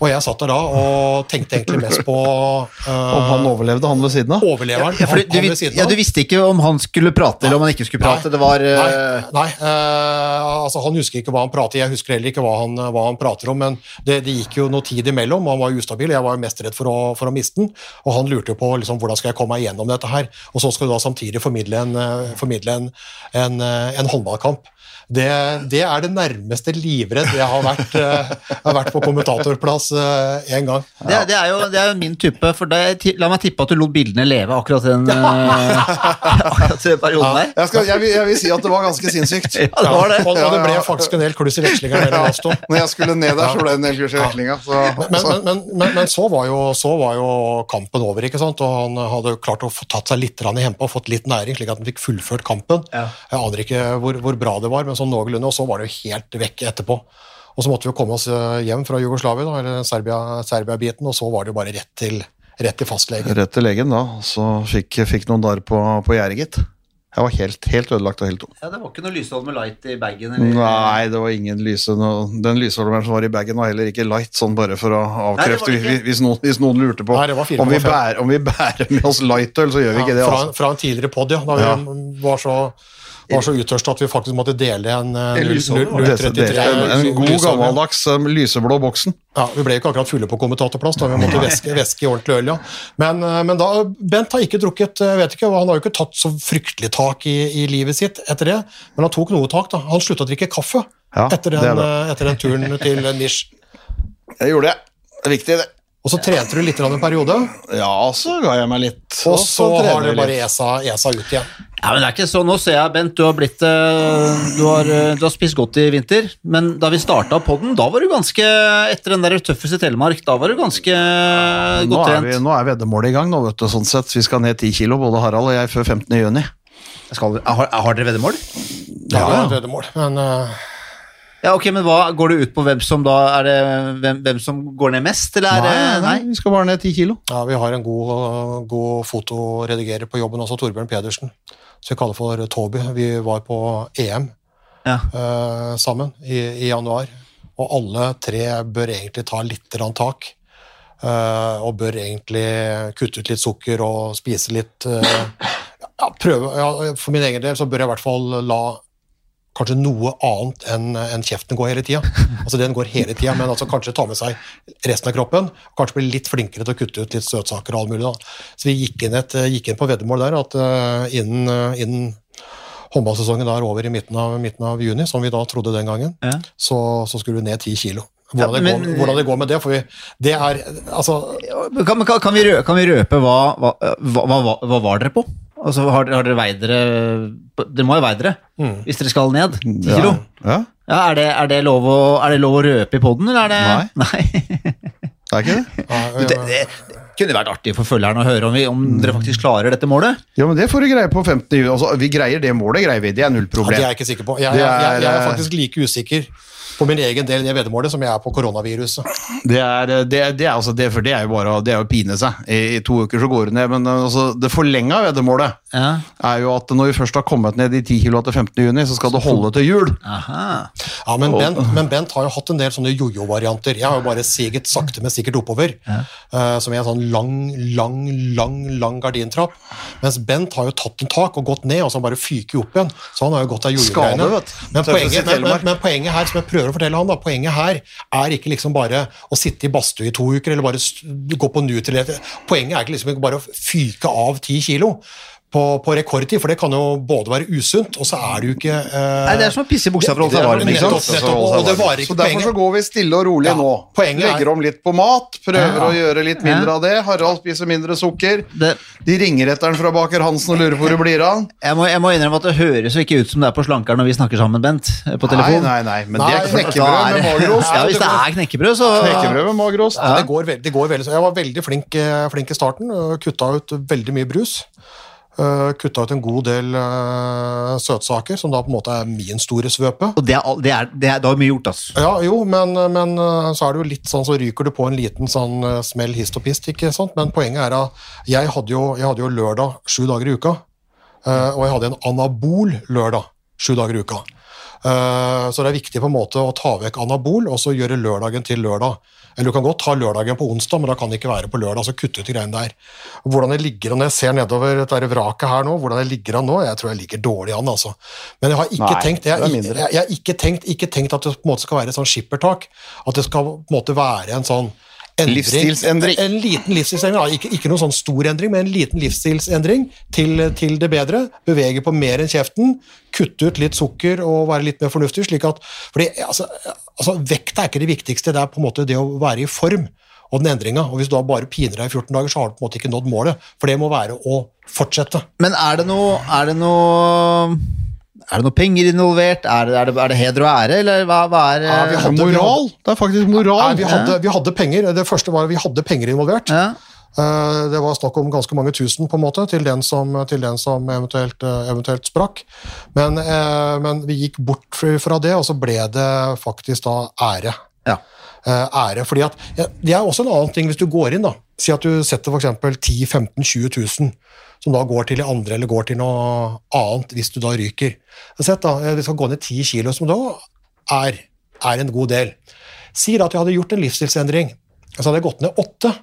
Og jeg satt der da og tenkte egentlig mest på uh, Om han overlevde, han ved siden av? overleveren. Ja, han- du, han ved siden av. ja, du visste ikke om han skulle prate eller om han ikke skulle prate. Det var Nei, eh, nei uh, altså han husker ikke hva han prater jeg husker heller ikke hva han, hva han prater om, men det, det gikk jo noe tid imellom, han var ustabil, jeg var mest redd for å, for å miste den, og han lurte på på liksom, hvordan skal jeg komme meg gjennom dette her. Og så skal du da samtidig formidle en, formidle en, en, en håndballkamp. Det, det er det nærmeste livredd jeg har vært, eh, jeg har vært på kommentatorplass én gang. Det, det, er jo, det er jo min type, for det, la meg tippe at du lot bildene leve akkurat den, eh, akkurat den perioden der. Jeg, skal, jeg, vil, jeg vil si at det var ganske sinnssykt. Ja, det var det. Og, og det ble faktisk en del kluss i vekslinga mellom oss to. Når jeg skulle ned der, så ble det en del kluss i vekslinga. Så, Men, men, men, men, men så, var jo, så var jo kampen over, ikke sant? og han hadde klart å få tatt seg litt i hempa og fått litt næring, slik at han fikk fullført kampen. Ja. Jeg aner ikke hvor, hvor bra det var, men sånn noenlunde, og så var det jo helt vekk etterpå. Og så måtte vi jo komme oss eh, hjem fra Jugoslavia, da, eller Serbia- Serbia-biten, og så var det jo bare rett til, rett til fastlegen. rett til legen, da. Så fikk, fikk noen dager på, på gjerdet, gitt. Jeg var helt, helt ødelagt og helt tom. Ja, det var ikke noe Lysholm Light i bagen? Eller? Nei, det var ingen lyse noe. Den lysholderen som var i bagen, var heller ikke light, sånn bare for å avkrefte Nei, hvis, noen, hvis noen lurte på Nei, det var 4,5. om, vi bærer, om vi bærer med oss lightøl, så gjør vi ikke det. fra, Altså. fra en tidligere pod, ja, da vi Ja. var så, var så uttørsta at vi faktisk måtte dele en eh, En lysholder, var Det- 033 En, en god, gammeldags um, lyseblå boksen. Ja, Vi ble jo ikke akkurat fulle på kommentatorplass, da vi måtte væske, væske i ordentlig øl. ja. Men, eh, men da, Bent har ikke drukket jeg vet ikke, Han har jo ikke tatt så fryktelig tak i, i livet sitt etter det, men han tok noe tak. da. Han slutta å drikke kaffe Ja, etter, er den, det det. etter den turen til Nish. Det gjorde jeg. Det er viktig, det. Og så trente du litt grann en periode, Ja, så ga jeg meg litt. og så trener har du bare esa, esa ut igjen. Ja, men det er ikke sånn. Nå ser jeg, Bent, du har blitt eh, du har, eh, du har spist godt i vinter, men da vi starta podden, da var du ganske Etter den der tøffeste i Telemark, da var du ganske ja, godt er, trent. nå er veddemålet i gang, nå, vet du, sånn sett. Vi skal ned 10 kilo, både Harald og jeg, før 15. juni. Skal, har, har dere veddemål? Ja, Ja, veddemål. Men eh, Ja, ok, men hva Går det ut på hvem som da er det hvem, hvem som går ned mest, eller er Nei, det nei, vi skal bare ned 10 kilo. ja, vi har en god, god fotoredigerer på jobben også, Torbjørn Pedersen, som vi kaller for Toby. Vi var på EM Ja. uh, sammen i, i januar. Og alle tre bør egentlig ta litt tak. Uh, og bør egentlig kutte ut litt sukker og spise litt uh, ja, prøve, ja, For min egen del så bør jeg i hvert fall la kanskje noe annet enn en kjeften går hele tida. Altså, den går hele tida, men altså kanskje ta med seg resten av kroppen. og Kanskje bli litt flinkere til å kutte ut litt søtsaker og alt mulig. Da. Så vi gikk inn, et, gikk inn på veddemål der at eh, innen, eh, innen håndballsesongen der er over i midten av, midten av juni, som vi da trodde den gangen, Ja. så, så skulle du ned ti kilo. Hvordan, Ja, det går, hvordan det går med det, for vi, det er altså Kan, kan, kan, vi røpe, kan vi røpe hva, hva, hva, hva var dere på? Altså, har, har dere veid dere Dere må jo veie dere hvis dere skal ned 10 kilo. Ja, Ja, er, det, er, det lov å, er det lov å røpe i poden, eller er det Nei. det er ikke det? det, det, kunne vært artig for følgerne å høre om, vi, om dere faktisk klarer dette målet. Ja, men det får du greie på 15. Altså, vi greier det målet, greier vi. Det er null Ja, det er jeg ikke sikker på. Jeg, jeg, jeg, jeg er er, eh, faktisk like usikker på min egen del det veddemålet som jeg er på koronaviruset. Det er, det, det er, altså det, for det er jo bare det er å pine seg. I, I to uker så går det ned. Men altså, det forlenga veddemålet Ja. er jo at når vi først har kommet ned i 10 kg til 15. juni, så skal det holde til jul. Aha. Ja, men Bent, men Bent har jo hatt en del sånne jojo-varianter. Jeg har jo bare siget sakte, men sikkert oppover. eh, som i en sånn lang, lang, lang lang gardintrapp. Mens Bent har jo tatt en tak og gått ned, og så bare fyker opp igjen. Så han har jo gått av jojo-greiene. Men, men, men poenget her, som jeg prøver å fortelle han da, poenget her er ikke liksom bare å sitte i badstue i to uker, eller bare gå på Nutrilett. Poenget er ikke liksom bare å fyke av ti kilo. På, på rekordtid, for det kan jo både være usunt, og så er det jo ikke eh, Nei, det er som å pisse i buksa for å holde seg varm. nettopp, nettopp, og det varer Så derfor så går vi stille og rolig Ja, nå. poenget er- Legger om litt på mat, prøver Ja. å gjøre litt mindre Ja. av det. Harald spiser mindre sukker. Det, De ringer etter fra baker Hansen og lurer på hvor det blir av. jeg, må, jeg må innrømme at det høres jo ikke ut som det er på Slankeren når vi snakker sammen, Bent. På telefon. nei, nei, nei, men Nei, det er knekkebrød med magerost. Ja, hvis det er knekkebrød, så Knekkebrød med magerost. Ja, det, går veldig, det går veldig. så Jeg var veldig flink, eh, flink i starten. og Kutta ut veldig mye brus. Eh, Kutta ut en god del uh, søtsaker, som da på en måte er min store svøpe. Og det er, det er, det er, det er mye gjort, altså. Ja, jo, men, men eh, så er det jo litt sånn, så ryker du på en liten sånn smell hist og pist, ikke sant? Men poenget er at jeg hadde jo, jeg hadde jo lørdag sju dager i uka, og jeg hadde en anabol lørdag sju dager i uka. Eh, Så det er viktig på en måte å ta vekk anabol og så gjøre lørdagen til lørdag. Eller du kan godt ta lørdagen på onsdag, men da kan det ikke være på lørdag. så kutte ut greiene der. Hvordan jeg ligger an jeg ser nedover dette vraket her nå, hvordan jeg ligger an nå, jeg tror jeg ligger dårlig an, altså. Men jeg har ikke Nei, tenkt jeg, ikke- jeg, jeg har ikke tenkt, ikke tenkt at det på en måte skal være et sånn skippertak. At det skal på en måte være en sånn endring. Livsstilsendring. En liten livsstilsendring, ja, ikke, ikke noen sånn stor endring, men en liten livsstilsendring til, til det bedre. Bevege på mer enn kjeften, kutte ut litt sukker og være litt mer fornuftig. slik at, fordi altså, altså, Vekta er ikke det viktigste, det er på en måte det å være i form og den endringa. Og hvis du da bare piner deg i 14 dager, så har du på en måte ikke nådd målet. For det må være å fortsette. Men er det noe Er det noe, er det noe penger involvert? Er det, er, det, er det heder og ære, eller hva, hva er Ja, vi hadde- moral! Det er faktisk moral. Nei, vi, hadde, vi hadde penger. Det første var at vi hadde penger involvert. ja. Eh, Det var snakk om ganske mange tusen på en måte, til den som, til den som eventuelt, eh, eventuelt sprakk. Men, eh, men vi gikk bort fra det, og så ble det faktisk da ære. ja. Eh, ære, fordi at, Det er også en annen ting hvis du går inn. da, Si at du setter f.eks. 10 15 20 000, som da går til de andre eller går til noe annet hvis du da ryker. Sett da, eh, skal gå ned ti kilo, som da er, er en god del. Si da at jeg hadde gjort en livsstilsendring, så hadde jeg gått ned åtte.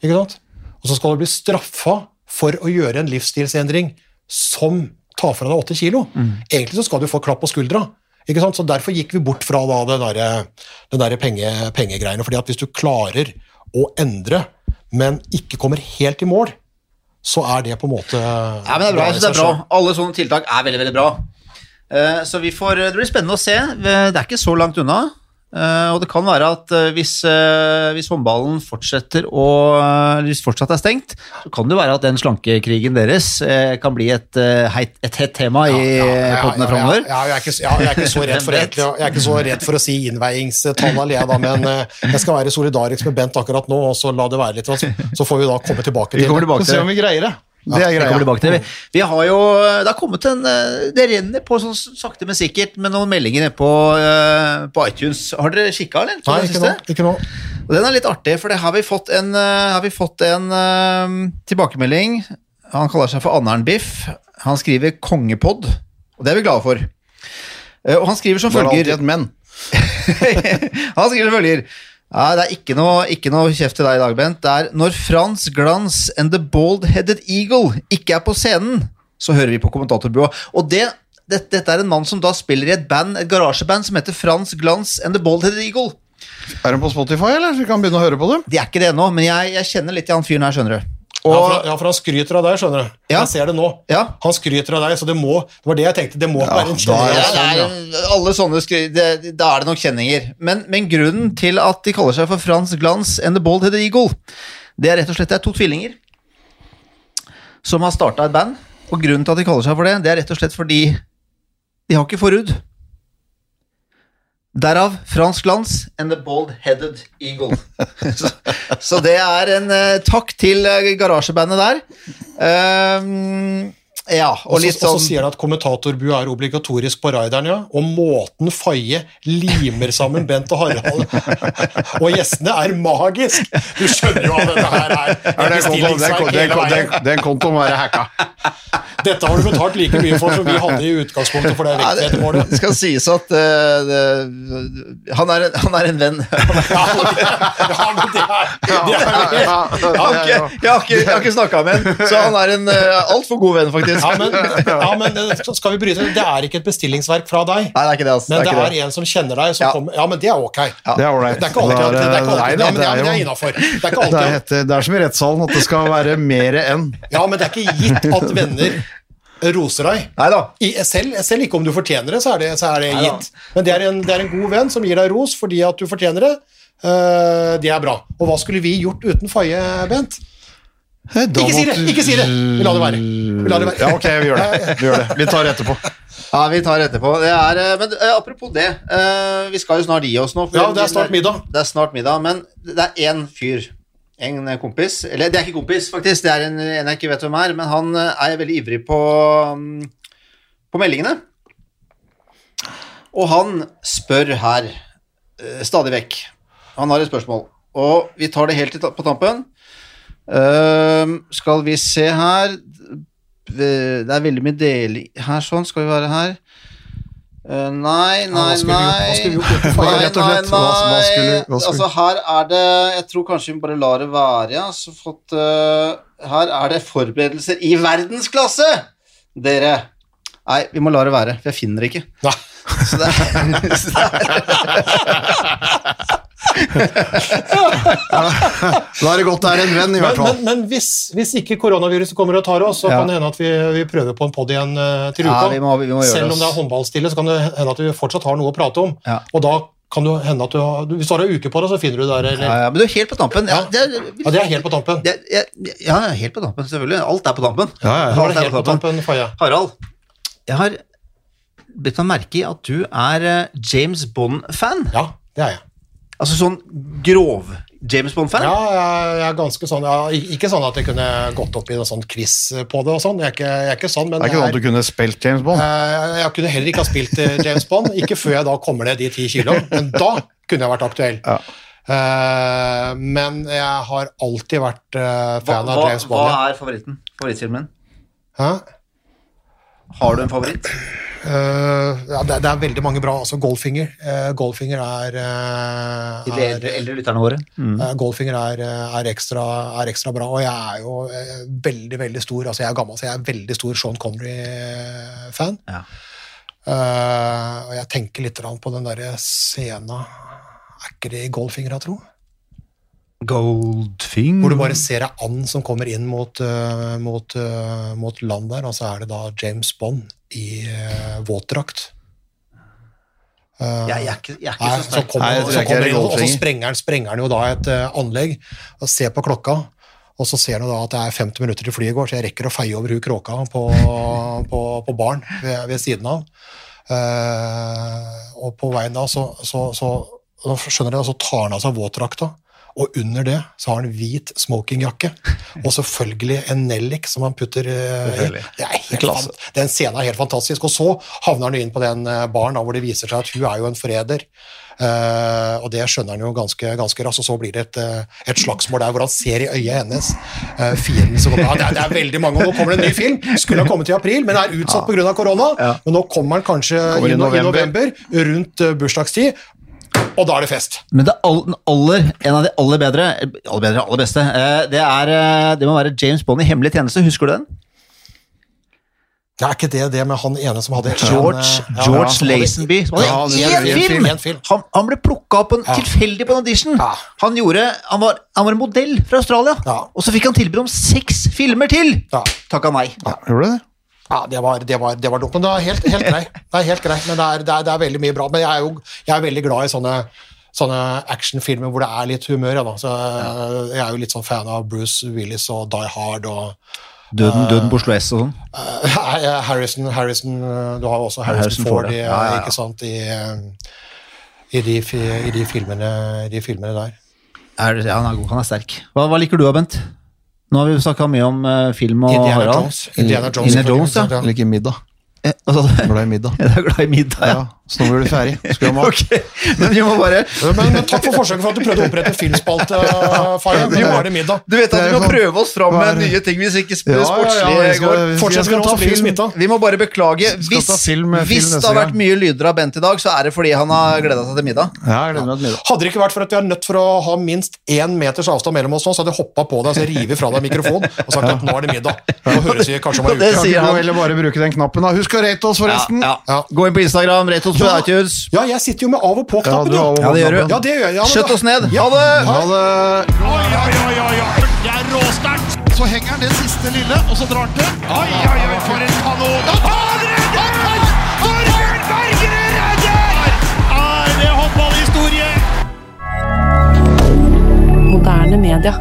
Ikke sant? Og så skal du bli straffa for å gjøre en livsstilsendring som tar fra deg åtte kilo. Egentlig så skal du få klapp på skuldra. Ikke sant? Så Derfor gikk vi bort fra da, den der, den der penge, pengegreiene. fordi at hvis du klarer å endre, men ikke kommer helt i mål, så er det på en måte Ja, men det er bra. det er bra. Alle sånne tiltak er veldig, veldig bra. Eh, Så vi får, det blir spennende å se. Det er ikke så langt unna. Eh, Og det kan være at uh, hvis, uh, hvis håndballen fortsetter å Hvis fortsatt er stengt, så kan det være at den slankekrigen deres kan bli et, heit, et hett tema i Ja, ja, poddene ja, framover. Ja, jeg, er ikke, ja, jeg, er ikke så redd for, egentlig- jeg er ikke så redd for å si innveiingstall jeg da, men jeg skal være solidarisk med Bent akkurat nå, og så la det være litt. Så, så får vi da komme tilbake til det. Vi kommer det. til det. se om vi greier det. Det er greia. tilbake til det. Vi har jo, det har kommet en eh, Det renner på sånn sakte, men sikkert med noen meldinger på, eh, på iTunes. Har dere kikka, eller? Nei, ikke nå. Ikke nå. Og den er litt artig, for det har vi fått en, eh, har vi fått en eh, tilbakemelding. Han kaller seg for Annern Biff. Han skriver 'kongepod', og det er vi glade for. Eh, Og han skriver som Det er alltid følger et men. Han skriver som følger ja, Det er ikke noe, ikke noe kjeft til deg i dag, Bent. Det er når Frans Glans and The Bald-Headed Eagle ikke er på scenen, så hører vi på kommentatorbua. Og det, det, dette er en mann som da spiller i et band, et garasjeband som heter Frans Glans and The Bald-Headed Eagle. Er den på Spotify, eller? Så vi kan begynne å høre på dem? De er ikke det ennå, men jeg, jeg kjenner litt til han fyren her, skjønner du. Ja, Og, for, ja, for han skryter av deg, skjønner du. Ja. Jeg ser det nå. Ja. Han skryter av deg, så det må Det var det jeg tenkte. Det må være en det er, alle sånne skry... Det, da er det nok kjenninger. Men, men grunnen til at de kaller seg for Frans Glans and the Bald-Headed Eagle, det er rett og slett det er to tvillinger som har starta et band. Og grunnen til at de kaller seg for det, det er rett og slett fordi de har ikke forhud. Derav fransk Glans and the Bald-Headed Eagle. så, så det er en uh, takk til eh, garasjebandet der. Um, ja, og Og så, litt og så sånn sier han at kommentatorbua er obligatorisk på raideren, ja. Og måten Faye limer sammen Bent og Harald Og gjestene er magisk! Du skjønner jo at dette her er Ja, den kontoen må være hacka. Dette har du betalt like mye for som vi hadde i utgangspunktet for det Ja, det, vektveddemålet. det skal sies at uh, det, han, er en, han er en venn. Ja, men det er, det er Jeg har ikke, jeg har ikke, jeg har ikke snakka med ham, så han er en uh, altfor god venn, faktisk. ja, men, ja, men eh, så skal vi bryte det? Er ikke et bestillingsverk fra deg, Nei, det er ikke det. Altså. men det er en som kjenner deg, som Ja. kommer Ja, men det er ok. Det er ålreit. Det er ikke alltid det er det er er innafor. Det er ikke det er, alltid det er som i rettssalen, at det skal være mer enn. Ja, men det er ikke gitt at venner roser deg. Neida. I, selv, selv ikke om du fortjener det, så er det, så er det gitt. Men det er, en, det er en god venn som gir deg ros fordi at du fortjener det. Uh, det er bra. Og hva skulle vi gjort uten Faye, Bent? Ikke si det! Ikke si det! Vi lar det være. Vi lar det være. Ja, ok, vi gjør det. Vi, gjør det. vi tar det etterpå. Ja, vi tar etterpå. Det er, eh, men eh, apropos det, eh, vi skal jo snart gi oss nå. for- Ja, det er snart middag. Det er snart middag, men det er én fyr, en kompis Eller det er ikke kompis, faktisk, det er en, en jeg ikke vet hvem er, men han eh, er veldig ivrig på, mm, på meldingene. Og han spør her eh, stadig vekk. Han har et spørsmål, og vi tar det helt på tampen. Ehm, skal vi se her Det er veldig mye deling her, sånn. Skal vi være her? Eh, nei, nei, ja, nei. rett og slett? Altså, her er det Jeg tror kanskje vi bare lar det være, ja. Så fått uh, Her er det forberedelser i verdensklasse, dere. Nei, vi må la det være, for jeg finner det ikke. Nei. Så det er, så det er Da er det godt det er en venn, i hvert fall. men, men hvis, hvis ikke koronaviruset kommer og tar oss, så Ja. kan det hende at vi, vi prøver på en pod igjen eh, til Ja, uka. vi må- vi må Selv om det er håndballstille, så kan det hende at vi fortsatt har noe å prate om. Ja. Og da kan det hende at du har, Hvis du har ei uke på deg, så finner du det der. Eller, ja, men du er helt på tampen. Ja, det, er- ja, det er helt på tampen. det, ja, ja, helt på tampen, selvfølgelig. Alt er på tampen. Ja, Alt det er er helt på tampen, tampen Harald, jeg har blitt meg merke i at du er eh, James Bond-fan. Ja, det er jeg. Altså sånn grov James Bond-fan. Ja, jeg, jeg er ganske sånn Jeg, Ikke sånn at jeg kunne gått opp i en sånn quiz på det og sånn. Jeg er ikke, jeg er ikke sånn, men Det er ikke sånn at du kunne spilt James Bond. Eh, Jeg kunne heller ikke ha spilt eh, James Bond, ikke før jeg da kommer ned de ti kilo, men da kunne jeg vært aktuell. Ja. Uh, men jeg har alltid vært Hva, fan av James Bond. Hva er favoritten? Favorittfilmen? Hæ? Har du en favoritt? Uh, ja, det, det er veldig mange bra. altså Goldfinger. uh, Goldfinger er, uh, Til de eldre, eldre lytterne våre. Mm. Eh, Goldfinger er, eh, er, ekstra, er ekstra bra, og jeg er jo eh, veldig veldig stor altså jeg er gammel, så jeg er veldig stor Sean Connery-fan. Ja. Eh, og jeg tenker litt på den derre scena Er ikke det i Goldfinger, jeg tror? Goldfinger Hvor du bare ser ei and som kommer inn mot, eh, mot, eh, mot land der, og så er det da James Bond i uh, våtdrakt. Uh, jeg, jeg, er ikke, jeg er ikke Nei, så så sterk. kommer, Nei, så kommer er inn, og så sprenger han, sprenger han jo da et uh, anlegg og ser på klokka. Og så ser han da at det er 50 minutter til flyet går, så jeg rekker å feie over hun kråka på, på, på baren ved, ved siden av. Uh, og på veien da, så, så, så, så skjønner jeg, så tar han av seg våtdrakta. Og under det så har han hvit smokingjakke, og selvfølgelig en nellik som han putter uh, i. Det er helt Klasse. Den scenen er helt fantastisk. Og så havner han inn på den eh, baren da, hvor det viser seg at hun er jo en forræder. Uh, og det skjønner han jo ganske, ganske raskt, og så blir det et, uh, et slagsmål der hvor han ser i øyet hennes uh, fienden som kommer. Ja, det, er, det er veldig mange, og nå kommer det en ny film. Skulle ha kommet i april, men er utsatt på Ja. korona. Men nå kommer den kanskje Kommer i, november. i november. rundt bursdagstid, og da er det fest. Men det all, aller, en av de aller bedre, aller bedre, aller beste, eh, det, er, eh, det må være James Bond i Hemmelig tjeneste. Husker du den? Det er ikke det det med han ene som hadde George, en, ja, George ja, Lazenby. Som hadde det én en film! En film. Han, han ble plukka opp en, tilfeldig på en audition. Ja. Han, gjorde, han, var, han var en modell fra Australia, Ja. og så fikk han tilbud om seks filmer til! Ja. Takka nei. Ja, gjorde du det? Ja, det var, det var, det var dumt, men det er helt, helt grei. Det er helt grei, men det er, det, er, det er veldig mye bra. Men jeg er jo jeg er veldig glad i sånne, sånne actionfilmer hvor det er litt humør. Ja, da. Så eh, jeg er jo litt sånn fan av Bruce Willis og Die Hard og Døden, døden på Oslo S og sånn. eh, Harrison, Harrison eh, Du har jo også Harrison, Harrison Ford, Ford, i, ja. Ja, ja, ikke sant, i, eh, i, de, i de, filmene, de filmene der. Er, ja, han er god, han er sterk. Hva, hva liker du da, Bent? Nå har vi snakka mye om uh, film og Indiana Harald. Jones. Indiana Jones, Indiana Jones, ja. Eller Jeg liker middag. Eh, altså, du? Glad i middag. Jeg er glad i middag, Ja, ja. Så nå blir du ferdig. Skal du ha mat? Ok, men vi må bare Men, men takk for forsøket for at du prøvde å opprette filmspalte, Vi nå er det middag. Du vet at vi må prøve oss fram med nye ting hvis ikke Ja, ja, ja, sportslige går. Fortsett skal med ta film. Vi må bare beklage. Hvis, film- film hvis det har vært mye lyder av Bent i dag, så er det fordi han har gleda seg til middag. Ja, jeg meg til middag. Hadde det ikke vært for at vi er nødt for å ha minst én meters avstand mellom oss nå, så hadde jeg hoppa på deg, så revet fra deg mikrofonen og sagt at nå er det middag. Nå høres vi kanskje om en Det uke. Kan han. gå heller bare bruke den knappen, da. Husk å rate oss, forresten. Ja, Ja. Gå inn på Instagram, rate oss på Ja. iTunes. Ja, jeg sitter jo med av og på-knappen, Ja, ja. Ja, det gjør du. Ja, det gjør jeg. Ja, Skjøtt oss ned. Ja. Ha det! Ha det. Oi, oi, oi, oi. Det er råsterkt. Så henger han det siste lille, og så drar han til. Oi, oi, oi, for en kanon. Han redder! Torbjørn Bergerud redder! Er det håndballhistorie? Moderne media.